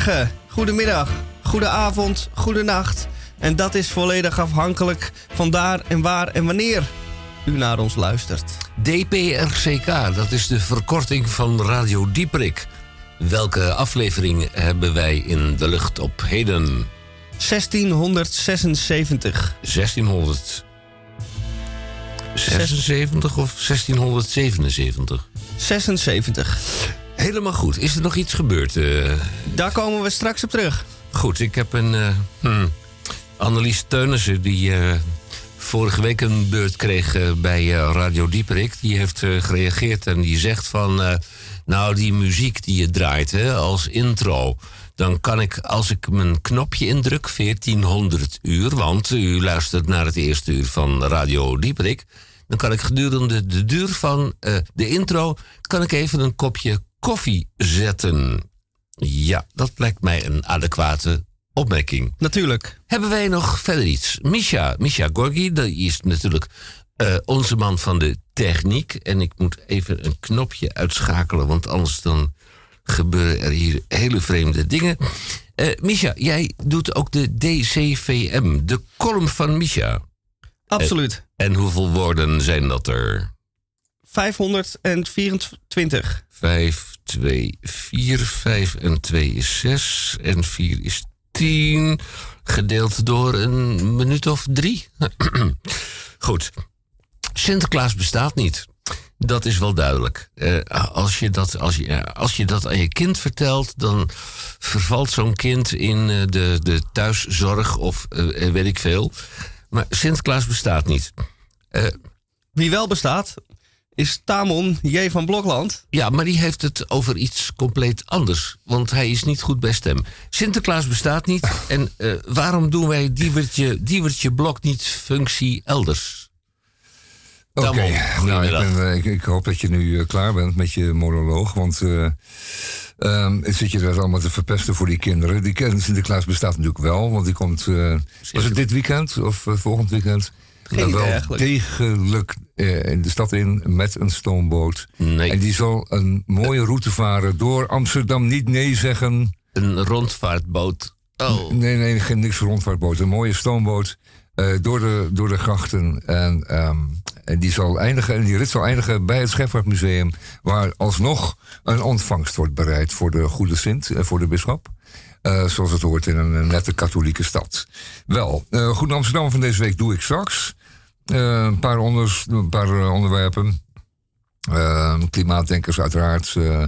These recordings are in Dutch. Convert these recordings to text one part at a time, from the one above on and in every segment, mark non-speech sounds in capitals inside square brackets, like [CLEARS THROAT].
Goedemorgen, goedemiddag, goedenavond, goedenacht. En dat is volledig afhankelijk van daar en waar en wanneer u naar ons luistert. DPRCK, dat is de verkorting van Radio Dieprik. Welke aflevering hebben wij in de lucht op heden? 1676. 1676 of 1677? 76. Helemaal goed. Is er nog iets gebeurd? eh? Daar komen we straks op terug. Goed, ik heb een. hmm, Annelies Teunissen, die eh, vorige week een beurt kreeg bij Radio Dieperik. Die heeft gereageerd en die zegt van. nou, die muziek die je draait hè, als intro. Dan kan ik, als ik mijn knopje indruk, 1400 uur. Want u luistert naar het eerste uur van Radio Dieperik. Dan kan ik gedurende de duur van de intro. kan ik even een kopje koffie zetten. Ja, dat lijkt mij een adequate opmerking. Natuurlijk. Hebben wij nog verder iets? Misha, Misha Gorgi, die is natuurlijk eh, onze man van de techniek. En ik moet even een knopje uitschakelen, want anders dan gebeuren er hier hele vreemde dingen. Eh Misha, jij doet ook de DCVM, de column van Misha. Absoluut. En hoeveel woorden zijn dat er? 524. 5, 2, 4, 5 en 2 is 6 en 4 is 10. Gedeeld door een minuut of drie. [CLEARS THROAT] Goed. Sinterklaas bestaat niet. Dat is wel duidelijk. Eh, als, je dat, als, je, ja, als je dat aan je kind vertelt, dan vervalt zo'n kind in eh, de, de thuiszorg of eh, eh, weet ik veel. Maar Sinterklaas bestaat niet. Eh, Wie wel bestaat, is Tamon J. van Blokland. Ja, maar die heeft het over iets compleet anders. Want hij is niet goed bij stem. Sinterklaas bestaat niet. [LAUGHS] En eh, waarom doen wij Diewertje, Diewertje Blok niet functie elders? Oké, nou, ik, goedemiddag. ben, eh, ik, ik hoop dat je nu eh, klaar bent met je monoloog. Want ehm, zit je dat allemaal te verpesten voor die kinderen? Die Sinterklaas bestaat natuurlijk wel, want die komt... eh, was het dit weekend of volgend weekend? Geen Eh, wel eigenlijk. degelijk eh, in de stad in met een stoomboot. Nee. En die zal een mooie route varen door Amsterdam niet nee zeggen. Een rondvaartboot. Oh, Nee, nee, geen niks rondvaartboot. Een mooie stoomboot eh, door, de, door de grachten. En, ehm, en die, zal eindigen, en die rit zal eindigen bij het Scheffertmuseum... waar alsnog een ontvangst wordt bereid voor de goede Sint, en voor de bisschop. Eh, zoals het hoort in een nette katholieke stad. Wel, eh Goed Amsterdam van deze week doe ik straks. Eh, een paar, onders, een paar eh, onderwerpen. Eh, klimaatdenkers uiteraard. eh.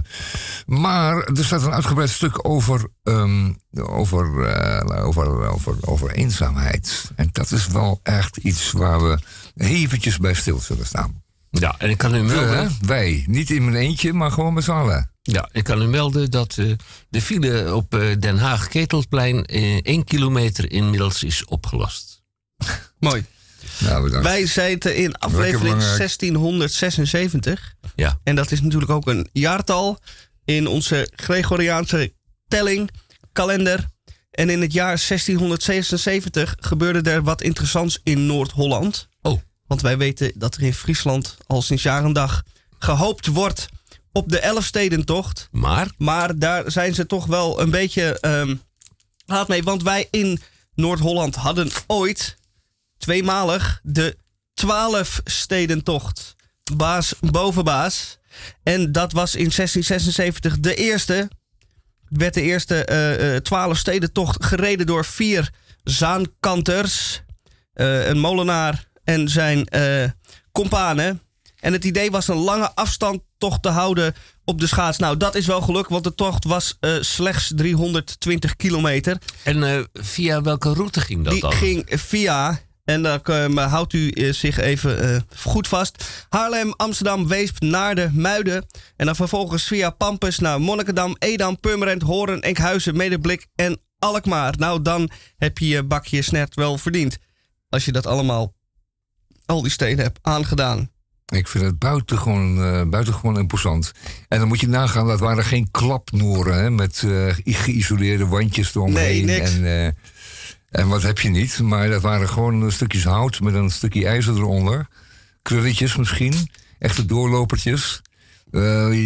maar er staat een uitgebreid stuk over, ehm, over, eh, over, over, over eenzaamheid. En dat is wel echt iets waar we eventjes bij stil zullen staan. ja, en ik kan u melden? Wij, niet in mijn eentje, maar gewoon met z'n allen. ja, ik kan u melden dat eh, de file op eh, Den Haag-Ketelplein 1 kilometer inmiddels is opgelost. [LAUGHS] Mooi. Nou, bedankt. Wij zitten in aflevering belangrijk. 1676. Ja. En dat is natuurlijk ook een jaartal in onze Gregoriaanse telling, kalender. En in het jaar 1676 gebeurde er wat interessants in Noord-Holland. Oh, Want wij weten dat er in Friesland al sinds jaar en dag gehoopt wordt op de Elfstedentocht. maar Maar daar zijn ze toch wel een beetje ehm laat mee. Want wij in Noord-Holland hadden ooit tweemalig de Twaalfstedentocht. Baas boven baas. En dat was in 1676 de eerste. Werd de eerste eh, eh, Twaalfstedentocht gereden door vier zaankanters. eh, een molenaar en zijn companen. En het idee was een lange afstand tocht te houden op de schaats. Nou, dat is wel gelukt, want de tocht was slechts 320 kilometer. en via welke route ging dat Die dan? ging via, en daar eh, houdt u eh, zich even eh, goed vast, Haarlem, Amsterdam, Weesp, Naarden, Muiden. En dan vervolgens via Pampus naar Monnikendam, Edam, Purmerend, Hoorn, Enkhuizen, Medeblik en Alkmaar. Nou, dan heb je je bakje snert wel verdiend. Als je dat allemaal, al die steden hebt aangedaan. Ik vind het buitengewoon, eh buitengewoon imposant. En dan moet je nagaan, dat waren geen klapnoren hè, met geïsoleerde wandjes eromheen. Nee, niks. En, en wat heb je niet? Maar dat waren gewoon stukjes hout met een stukje ijzer eronder. Krulletjes misschien, echte doorlopertjes. Eh,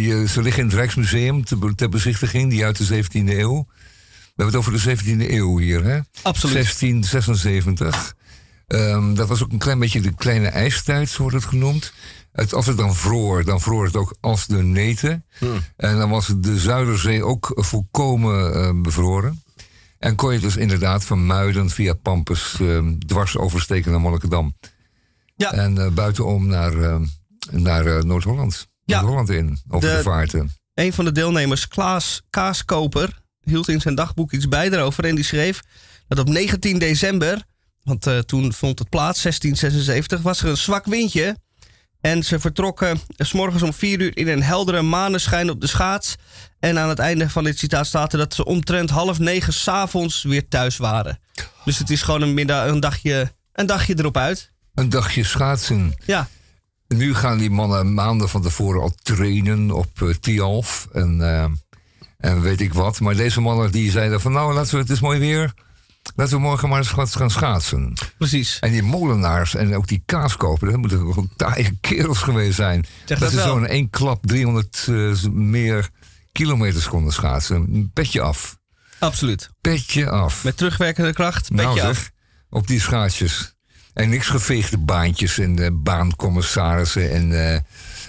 je- ze liggen in het Rijksmuseum te- ter bezichtiging, die uit de 17e eeuw. We hebben het over de 17e eeuw hier, hè? Absoluut. 1676. Ehm, dat was ook een klein beetje de kleine ijstijd, zo wordt het genoemd. Het, als het dan vroor, dan vroor het ook als de neten. En dan was de Zuiderzee ook volkomen eh, bevroren. En kon je dus inderdaad van Muiden via Pampus ehm, dwars oversteken naar Monnikendam. Ja. En eh, buitenom naar, ehm, naar eh, Noord-Holland. Ja. Noord-Holland in, over de, De- vaarten. Een van de deelnemers, Klaas Kaaskoper, hield in zijn dagboek iets bij daarover. En die schreef dat op 19 december, want eh, toen vond het plaats, 1676, was er een zwak windje. En ze vertrokken s morgens om 4 uur in een heldere maneschijn op de schaats. En aan het einde van dit citaat staat er dat ze omtrent half negen s'avonds weer thuis waren. Dus het is gewoon een, middag, een, dagje, een dagje erop uit. Een dagje schaatsen. Ja, Nu gaan die mannen maanden van tevoren al trainen op uh, Tialf en, eh, en weet ik wat. Maar deze mannen die zeiden van nou, laten we, het is mooi weer. Laten we morgen maar eens wat gaan schaatsen. precies. En die molenaars en ook die kaaskoper, dat moeten gewoon taaie kerels geweest zijn. Zeg dat dat ze zo in één klap 300 eh, meer kilometers konden schaatsen. Petje af. Absoluut. Petje af. Met terugwerkende kracht, beetje nou, af. op die schaatsjes. En niks geveegde baantjes en eh, baancommissarissen en... eh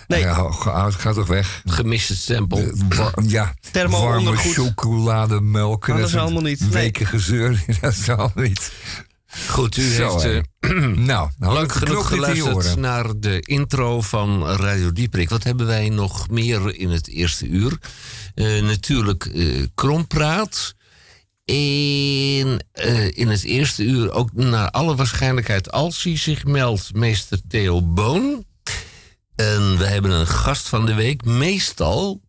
Nee. ja, ga, ga toch weg. Gemiste stempel. Ja, Thermo warme chocolademelk. Oh, dat is allemaal niet. Nee. Weken gezeur, [LAUGHS] dat is allemaal niet. Goed, u Zo, heeft eh, [CLEARS THROAT] nou, nou lang genoeg geluisterd naar de intro van Radio Dieprik. Wat hebben wij nog meer in het eerste uur? Eh, natuurlijk eh Krompraat. En in het eerste uur ook naar alle waarschijnlijkheid, als hij zich meldt, meester Theo Boon. En we hebben een gast van de week. Meestal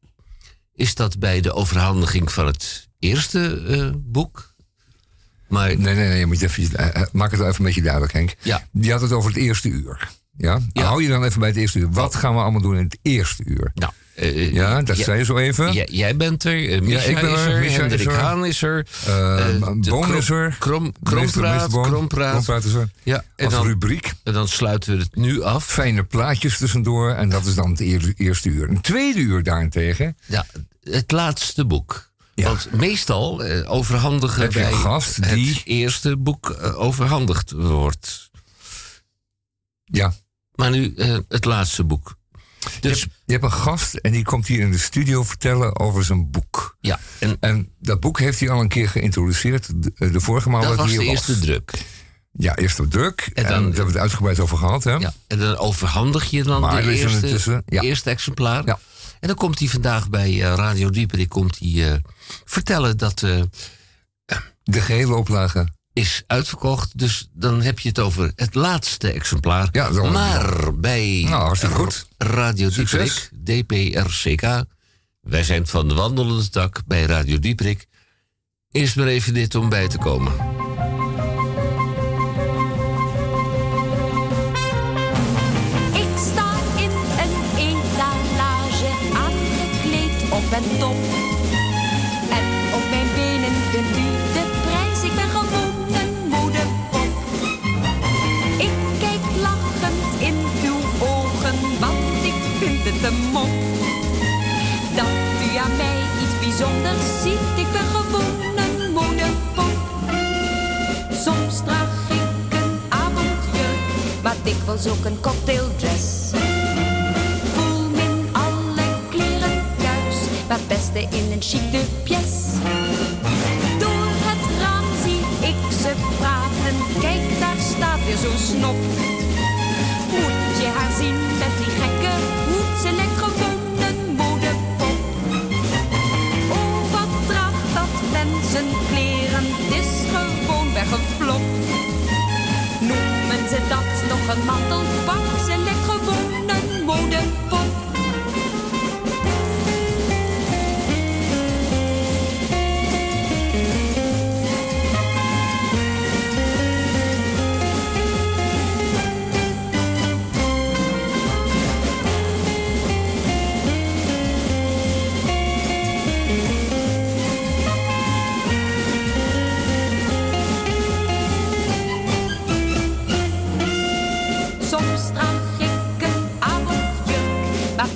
is dat bij de overhandiging van het eerste eh, boek. Maar Nee, nee, nee, je moet even, eh, eh, maak het even een beetje duidelijk, Henk. Ja. Je had het over het eerste uur. Ja? Ja. Hou je dan even bij het eerste uur. Wat gaan we allemaal doen in het eerste uur? nou, eh, Ja, dat ja, zei je zo even. Ja, jij bent er, uh, Misha ik ben is er, Misha Hendrik is er. Haan is er. Eh, Boon is er. Krom, krompraat, krompraat. Is er. Ja, en Als dan, rubriek. en dan sluiten we het nu af. Fijne plaatjes tussendoor. En dat is dan het eer- eerste uur. Een tweede uur daarentegen. Ja, het laatste boek. Ja. Want meestal overhandigen Heb wij gast die- het eerste boek overhandigd wordt. Ja. Maar nu het laatste boek. Dus Je hebt een gast en die komt hier in de studio vertellen over zijn boek. ja, en En dat boek heeft hij al een keer geïntroduceerd. De, de vorige maal dat dat was de eerste druk. Ja, eerst op druk. En, En dan- daar hebben we het uitgebreid over gehad. Hè? Ja, en dan overhandig je dan Maar de er eerste, ja. eerste exemplaar. Ja. En dan komt hij vandaag bij eh, Radio Dieperik komt hij, eh, vertellen dat eh De gehele oplage. Is uitverkocht. Dus dan heb je het over het laatste exemplaar. Ja, maar bij Nou, goed. Radio Succes. Dieperik, DPRCK, wij zijn van de wandelende tak bij Radio Dieperik. Eerst maar even dit om bij te komen. Ik sta in een etalage aangekleed op en top. Bijzonders ziet. Ik ben gewoon een. Soms draag ik een avondjurk, maar dikwijls ook een cocktaildress. Voel me in alle kleren thuis, maar het beste in een chic de. Door het raam zie ik ze praten, kijk daar staat weer zo'n snop. Moet je haar zien met mensenkleren, het is gewoon weggeflopt. Noemen ze dat nog een mantelpak, ze lijkt gewoon een modepop.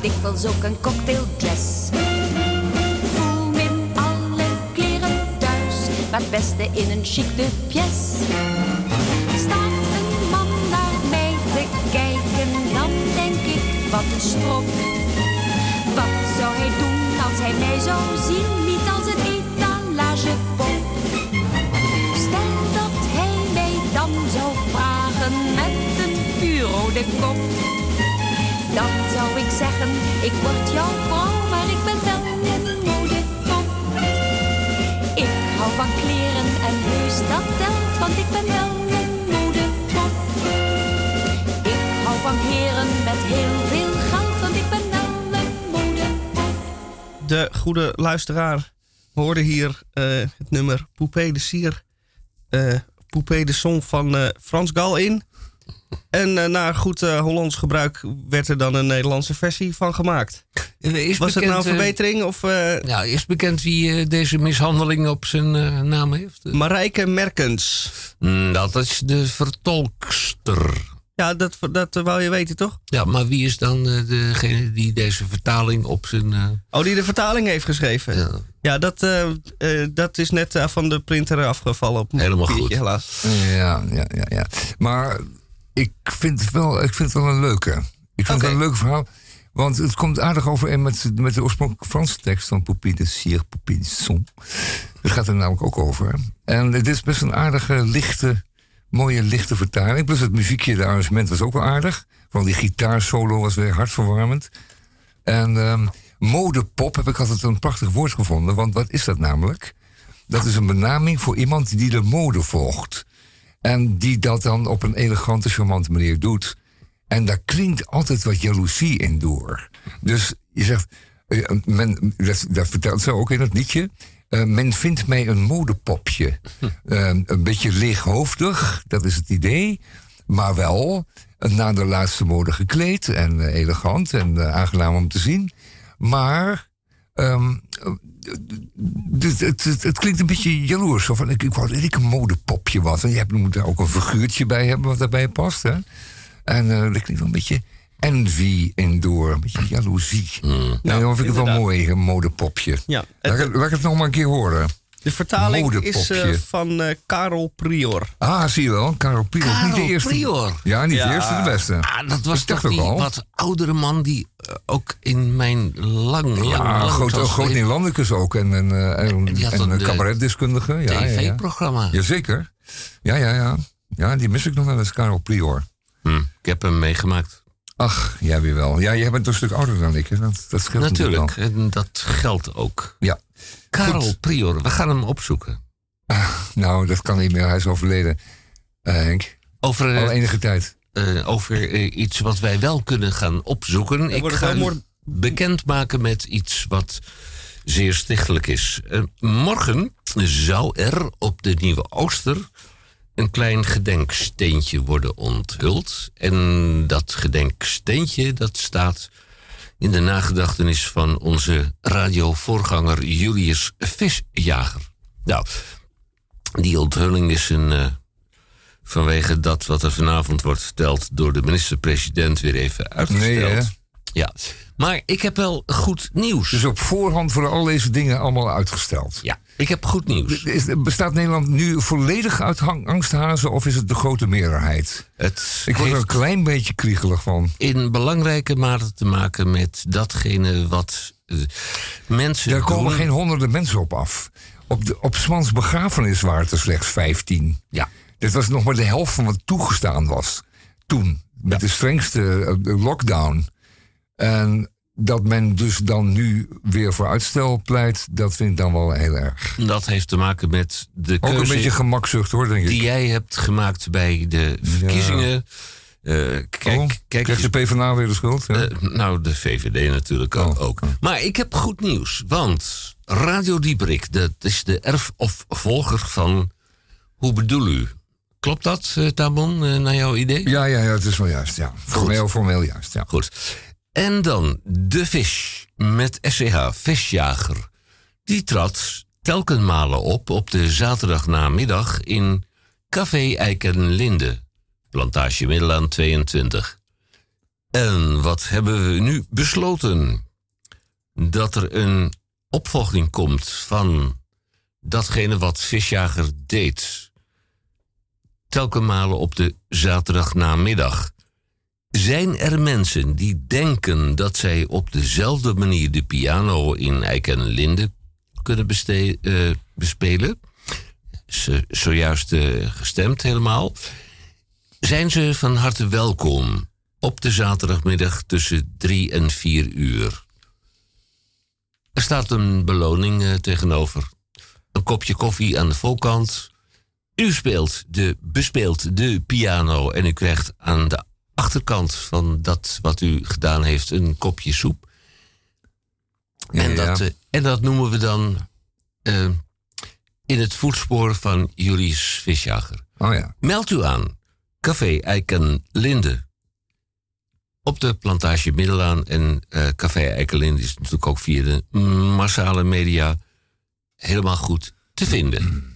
Dikwijls ook een cocktaildress. Voel in alle kleren thuis, maar het beste in een chic de pièce. Staat een man naar mij te kijken, dan denk ik, wat een strop. Wat zou hij doen als hij mij zou zien, niet als een etalagepop? Stel dat hij mij dan zou vragen met een vuurrode kop. Dan zou ik zeggen, ik word jouw vrouw, maar ik ben wel een modepop. Ik hou van kleren en heus dat telt, want ik ben wel een modepop. Ik hou van heren met heel veel geld, want ik ben wel een modepop. De goede luisteraar hoorde hier eh, het nummer Poupée de Sier. eh Poupée de Song van eh, Frans Gal in. En eh, na goed eh, Hollands gebruik werd er dan een Nederlandse versie van gemaakt. Eh, Is Was het nou een eh, verbetering? Of eh, Ja, is bekend wie eh, deze mishandeling op zijn eh, naam heeft? Marijke Merkens? Mm, dat is de vertolkster. Ja, dat, dat eh, wou je weten toch? Ja, maar wie is dan eh, degene die deze vertaling op zijn... eh, Oh, die de vertaling heeft geschreven. ja, Ja, dat, eh, eh, dat is net eh, van de printer afgevallen. Op Helemaal goed. Helaas. Ja, ja, ja, ja. Maar ik vind het wel, ik vind het wel een leuke. Ik vind het wel een leuk verhaal. Want het komt aardig overeen met, met de oorspronkelijke Franse tekst van Poupée de Cire, Poupée de Son. Dat gaat er namelijk ook over. En het is best een aardige, lichte, mooie, lichte vertaling. Plus het muziekje, de arrangement was ook wel aardig. Vooral die gitaarsolo was weer hartverwarmend. En ehm, modepop heb ik altijd een prachtig woord gevonden. Want wat is dat namelijk? Dat is een benaming voor iemand die de mode volgt. En die dat dan op een elegante, charmante manier doet. En daar klinkt altijd wat jaloezie in door. Dus je zegt, eh, men, dat, dat vertelt ze ook in het liedje. eh, men vindt mij een modepopje. Eh, een beetje leeghoofdig, dat is het idee. Maar wel eh, naar de laatste mode gekleed en eh, elegant en eh, aangenaam om te zien. Maar ehm, het, het, het, het klinkt een beetje jaloers. Van, ik, ik wou dat ik een modepopje was. En je hebt, moet daar ook een figuurtje bij hebben wat daarbij past. Hè? En eh dat klinkt wel een beetje envy in door. Een beetje jaloezie. nou, dan vind ik het wel mooi, een modepopje. Ja, Laat, ik- laat ik het nog maar een keer horen. De vertaling is eh, van eh, Karel Prior. Ah, zie je wel. Karel Prior. niet de Karel eerste. Prior. Ja, niet Ja. de eerste, de beste. Ah, dat was Ik toch die al. wat oudere man die eh, ook in mijn lang, lang, Ja, lang groot, groot Nederlandicus ook. En, en, eh, en, en een de cabaretdeskundige. Ja, ja, ja. TV-programma. Jazeker. Ja, ja, ja. Ja, die mis ik nog wel eens, Karel Prior. Hm, ik heb hem meegemaakt. Ach, jij weer wel. Ja, jij bent een stuk ouder dan ik. Hè? Dat, dat scheelt Natuurlijk, wel. en dat geldt ook. Ja. Karel Goed. Prior, we gaan hem opzoeken. Nou, dat kan niet meer. Hij is overleden. Eh, Henk. Over, Al eh, enige tijd. eh, over iets wat wij wel kunnen gaan opzoeken. Ik ga u bekendmaken met iets wat zeer stichtelijk is. Morgen zou er op de Nieuwe Ooster een klein gedenksteentje worden onthuld. En dat gedenksteentje dat staat in de nagedachtenis van onze radiovoorganger Julius Visjager. Nou, die onthulling is een, eh, vanwege dat wat er vanavond wordt verteld door de minister-president weer even uitgesteld. Nee, hè? Ja, maar ik heb wel goed nieuws. Dus op voorhand worden al deze dingen allemaal uitgesteld. ja, ik heb goed nieuws. Is, bestaat Nederland nu volledig uit angsthazen of is het de grote meerderheid? Het Ik word er een klein beetje kriegelig van. in belangrijke mate te maken met datgene wat eh, mensen Daar komen doen. geen honderden mensen op af. Op, de, op Smans begrafenis waren het er slechts 15. Ja, Dit was nog maar de helft van wat toegestaan was. Toen, met de strengste eh, lockdown. En dat men dus dan nu weer voor uitstel pleit, dat vind ik dan wel heel erg. dat heeft te maken met de Ook een keuze beetje gemakzucht hoor, denk ik. die jij hebt gemaakt bij de verkiezingen. Eh, kijk, Oh, kijk krijgt de PvdA weer de schuld? Ja? Eh, nou, de VVD natuurlijk ook. Oh, ook. Maar ik heb goed nieuws. Want Radio Dieperik, dat is de erf of volger van Hoe bedoel u? Klopt dat, eh, Tamon, eh, naar jouw idee? ja, ja, ja, het is wel juist. Ja. Formeel, formeel juist. Ja. Goed. En dan De Vis met SCH, Visjager. Die trad telkenmalen op op de zaterdagnamiddag in Café Eikenlinde. Plantage Middelaan 22. En wat hebben we nu besloten? Dat er een opvolging komt van datgene wat Visjager deed. Telkens malen op de zaterdagnamiddag. Zijn er mensen die denken dat zij op dezelfde manier de piano in Eik en Linde kunnen eh, bespelen? Ze zojuist eh, gestemd helemaal. Zijn ze van harte welkom op de zaterdagmiddag tussen drie en vier uur. Er staat een beloning eh, tegenover. Een kopje koffie aan de voorkant. U speelt de, bespeelt de piano en u krijgt aan de achterkant van dat wat u gedaan heeft een kopje soep. En, Ja, dat, ja. eh, en dat noemen we dan eh, in het voetspoor van Julius Visjager. Oh ja. Meld u aan. Café Eiken Linde. Op de plantage Middelaan. En eh, Café Eiken Linde is natuurlijk ook via de massale media helemaal goed te vinden. [CLEARS THROAT]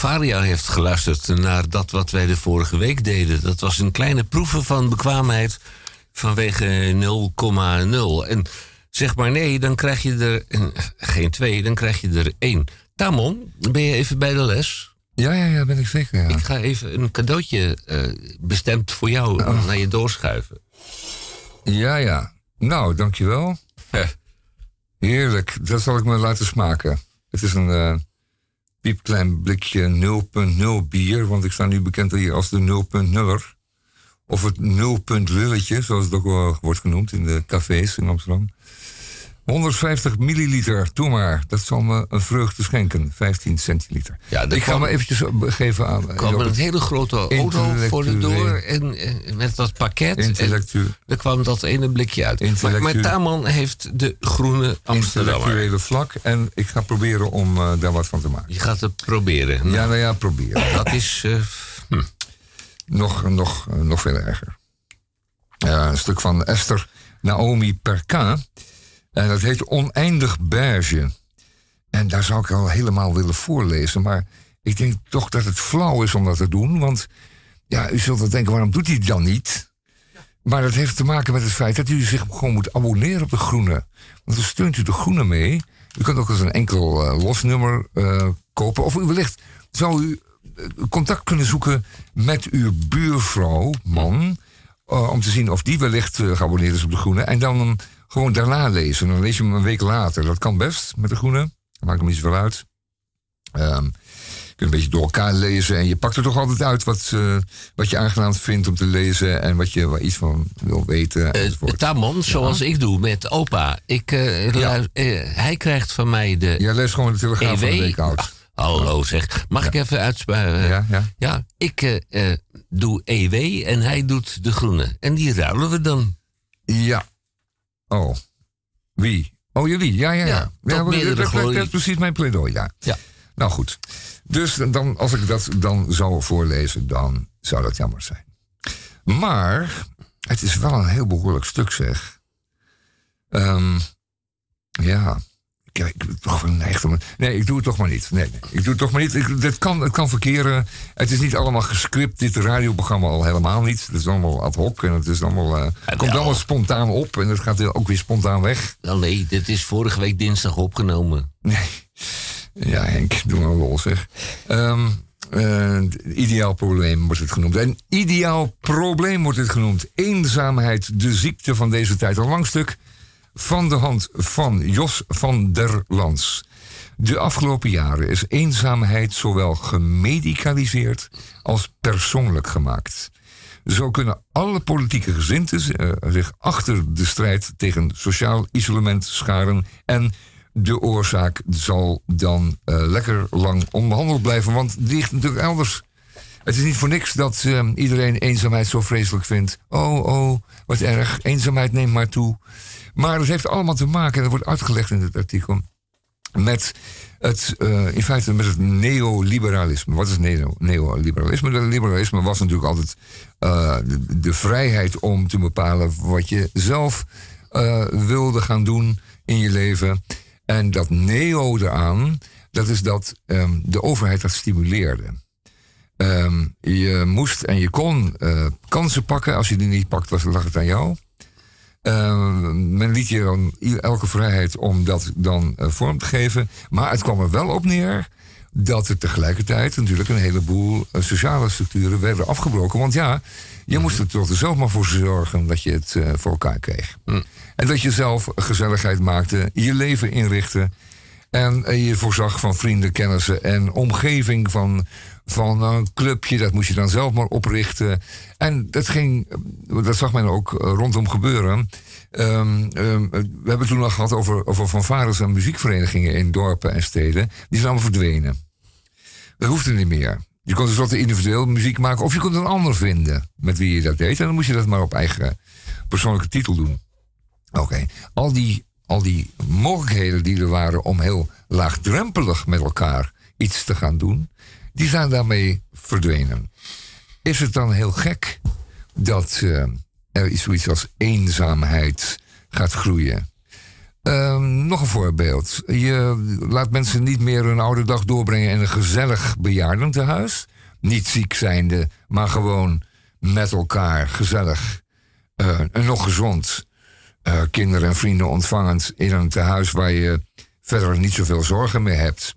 Bavaria heeft geluisterd naar dat wat wij de vorige week deden. Dat was een kleine proeven van bekwaamheid vanwege 0,0. En zeg maar nee, dan krijg je er eh, geen twee, dan krijg je er één. Tamon, ben je even bij de les? Ja, ja, ja, ben ik zeker. Ja. Ik ga even een cadeautje eh, bestemd voor jou naar je doorschuiven. ja, ja. Nou, dankjewel. Eh, [LAUGHS] Heerlijk. Dat zal ik me laten smaken. Het is een piepklein blikje 0.0 bier, want ik sta nu bekend hier als de 0.0er. Of het 0. lulletje, zoals het ook wel wordt genoemd in de cafés in Amsterdam. 150 milliliter, doe maar. Dat zal me een vreugde schenken. 15 centiliter. Ja, er ik ga kwam- me eventjes geven aan... kwam er een hele grote auto voor de deur en, en met dat pakket. En Intellectueel. er kwam dat ene blikje uit. Maar, maar Taman heeft de groene Amsterdammer. intellectuele vlak. En ik ga proberen om eh, daar wat van te maken. Je gaat het proberen. Ja, nou ja, proberen. [LAUGHS] Dat is... eh, hm. nog, nog, eh, nog veel erger. Een stuk van Esther Naomi Perka. En dat heet Oneindig Beige. En daar zou ik al helemaal willen voorlezen. Maar ik denk toch dat het flauw is om dat te doen. Want ja, u zult wel denken, waarom doet hij het dan niet? Maar dat heeft te maken met het feit dat u zich gewoon moet abonneren op de Groene. Want dan steunt u de Groene mee. U kunt ook eens een enkel eh, losnummer eh, kopen. Of u wellicht zou u eh, contact kunnen zoeken met uw buurvrouw, man. eh, om te zien of die wellicht eh, geabonneerd is op de Groene. En dan gewoon daarna lezen. Dan lees je hem een week later. Dat kan best met de Groene. Maakt hem niet zoveel uit. Ehm, je kunt een beetje door elkaar lezen. En je pakt er toch altijd uit wat, eh, wat je aangenaam vindt om te lezen. En wat je waar iets van wil weten. Enzovoort. Tamon, zoals ik doe met opa. Ik, eh, hij krijgt van mij de Jij leest gewoon de telegraaf van de EW. week oud. Ah, hallo zeg. Mag ik even uitspreken? Ja, ja. Ja, ik doe EW en hij doet de groene. En die ruilen we dan. Ja. Oh. Wie? Oh, jullie? Ja, ja, ja. Ja, ja dat, dat, dat glorie. is precies mijn pleidooi, ja. Ja. Nou goed. Dus dan, als ik dat dan zou voorlezen, dan zou dat jammer zijn. Maar het is wel een heel behoorlijk stuk, zeg. Ehm, ja. Ik ben toch. Nee, ik doe het toch maar niet. Nee, nee. Ik doe het toch maar niet. Ik, kan, het kan verkeren. Het is niet allemaal gescript, dit radioprogramma al helemaal niet. Het is allemaal ad hoc en het is allemaal, eh, komt allemaal spontaan op. En het gaat ook weer spontaan weg. Nee, dit is vorige week dinsdag opgenomen. Nee. Ja, Henk, doe maar lol zeg. Ehm, eh, ideaal probleem wordt het genoemd. Een ideaal probleem wordt het genoemd. Eenzaamheid, de ziekte van deze tijd. Een lang stuk van de hand van Jos van der Lans. De afgelopen jaren is eenzaamheid zowel gemedicaliseerd als persoonlijk gemaakt. Zo kunnen alle politieke gezinten eh, zich achter de strijd tegen sociaal isolement scharen. En de oorzaak zal dan eh, lekker lang onbehandeld blijven, want die ligt natuurlijk elders. Het is niet voor niks dat eh, iedereen eenzaamheid zo vreselijk vindt. Oh, oh, wat erg, eenzaamheid neemt maar toe. Maar het heeft allemaal te maken, en dat wordt uitgelegd in het artikel, met het, uh, in feite met het neoliberalisme. Wat is neo, neoliberalisme? Liberalisme was natuurlijk altijd uh, de, vrijheid om te bepalen wat je zelf uh, wilde gaan doen in je leven. En dat neo eraan, dat is dat um, de overheid dat stimuleerde. Um, je moest en je kon kansen pakken. Als je die niet pakt, was, lag het aan jou. Uh, men liet je dan elke vrijheid om dat dan uh, vorm te geven. Maar het kwam er wel op neer dat er tegelijkertijd natuurlijk een heleboel uh, sociale structuren werden afgebroken. Want ja, je mm. moest er toch zelf maar voor zorgen dat je het voor elkaar kreeg. Mm. En dat je zelf gezelligheid maakte, je leven inrichtte. En je voorzag van vrienden, kennissen en omgeving van, van een clubje. Dat moest je dan zelf maar oprichten. En dat ging, dat zag men ook rondom gebeuren. Um, um, we hebben toen al gehad over, over fanfares en muziekverenigingen in dorpen en steden. Die zijn allemaal verdwenen. Dat hoefde niet meer. Je kon tenslotte individueel muziek maken of je kon een ander vinden met wie je dat deed. En dan moest je dat maar op eigen persoonlijke titel doen. Oké, al, die, al die mogelijkheden die er waren om heel laagdrempelig met elkaar iets te gaan doen, die zijn daarmee verdwenen. Is het dan heel gek dat uh, er zoiets als eenzaamheid gaat groeien? Uh, nog een voorbeeld. Je laat mensen niet meer een oude dag doorbrengen in een gezellig bejaardentehuis. Niet ziek zijnde, maar gewoon met elkaar gezellig uh, en nog gezond. Uh, kinderen en vrienden ontvangend in een tehuis waar je verder niet zoveel zorgen meer hebt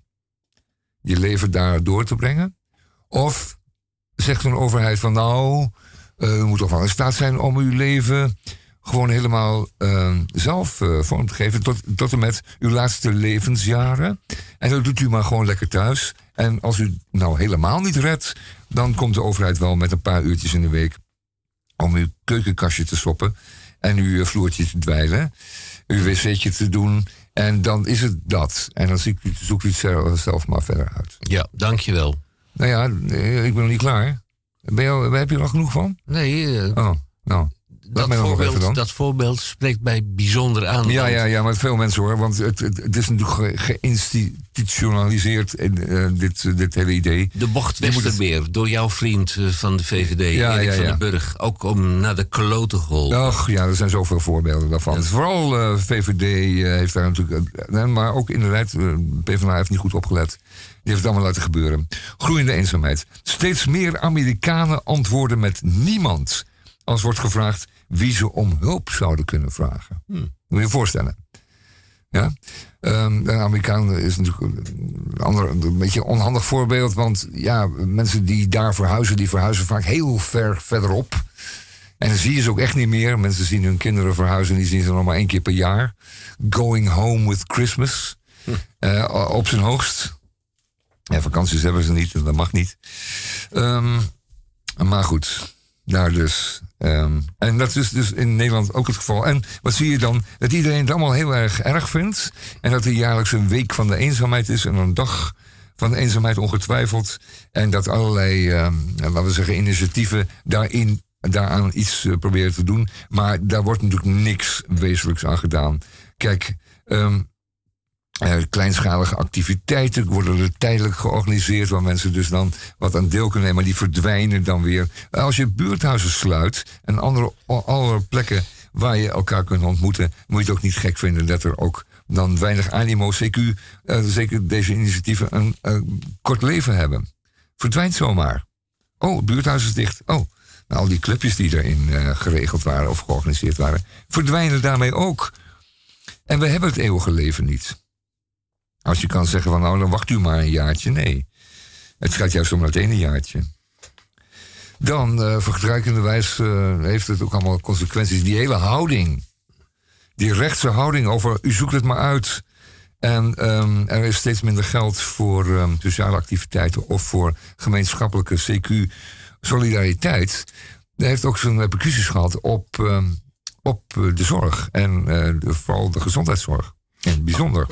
je leven daar door te brengen? Of zegt een overheid van nou, u moet toch wel in staat zijn om uw leven gewoon helemaal uh, zelf uh, vorm te geven tot, tot en met uw laatste levensjaren. En dat doet u maar gewoon lekker thuis. En als u nou helemaal niet redt, dan komt de overheid wel met een paar uurtjes in de week om uw keukenkastje te stoppen en uw vloertje te dweilen, uw wc'tje te doen en dan is het dat. En dan zoekt u het zelf maar verder uit. Ja, dankjewel. Nou ja, eh, ik ben nog niet klaar. Ben je, heb je er nog genoeg van? Nee. Uh, oh, nou dat voorbeeld, dat voorbeeld spreekt mij bijzonder aan. Ja, ja, ja, maar veel mensen hoor. Want het, het, is natuurlijk geïnstitutionaliseerd, uh, dit, dit hele idee. De bocht Westerbeer, het... door jouw vriend uh, van de VVD, ja, Erik ja, van den Burg. Ook om naar de klote geholpen. Ach ja, er zijn zoveel voorbeelden daarvan. Vooral uh, VVD heeft daar natuurlijk... maar ook inderdaad, PvdA heeft niet goed opgelet. Die heeft het allemaal laten gebeuren. Groeiende eenzaamheid. Steeds meer Amerikanen antwoorden met niemand als wordt gevraagd wie ze om hulp zouden kunnen vragen. Hmm. Moet je je voorstellen. Ja? Um, de Amerikaan is natuurlijk een, ander, een beetje een onhandig voorbeeld. Want ja, mensen die daar verhuizen, die verhuizen vaak heel ver verderop. En dan zie je ze ook echt niet meer. Mensen zien hun kinderen verhuizen, die zien ze nog maar één keer per jaar. Going home with Christmas. Hm. Uh, op zijn hoogst. Ja, vakanties hebben ze niet, dat mag niet. Um, maar goed, daar dus. Um, en dat is dus in Nederland ook het geval. En wat zie je dan? Dat iedereen het allemaal heel erg erg vindt. En dat er jaarlijks een week van de eenzaamheid is en een dag van de eenzaamheid ongetwijfeld. En dat allerlei, um, laten we zeggen, initiatieven daarin, daaraan iets uh, proberen te doen. Maar daar wordt natuurlijk niks wezenlijks aan gedaan. Kijk, um, uh, kleinschalige activiteiten worden er tijdelijk georganiseerd, waar mensen dus dan wat aan deel kunnen nemen, maar die verdwijnen dan weer. Als je buurthuizen sluit en andere, plekken waar je elkaar kunt ontmoeten, moet je het ook niet gek vinden dat er ook dan weinig animo, CQ, eh, zeker deze initiatieven, een kort leven hebben. Verdwijnt zomaar. Oh, het buurthuis is dicht. Oh, nou, al die clubjes die erin geregeld waren of georganiseerd waren, verdwijnen daarmee ook. En we hebben het eeuwige leven niet. Als je kan zeggen van nou dan wacht u maar een jaartje. Nee. Het gaat juist om het ene jaartje. Dan, uh, vergelijkenderwijs, uh, heeft het ook allemaal consequenties. Die hele houding, die rechtse houding over u zoekt het maar uit. En um, er is steeds minder geld voor um, sociale activiteiten of voor gemeenschappelijke CQ-solidariteit. Dat heeft ook zijn repercussies gehad op, um, op de zorg en de, vooral de gezondheidszorg. In het bijzonder.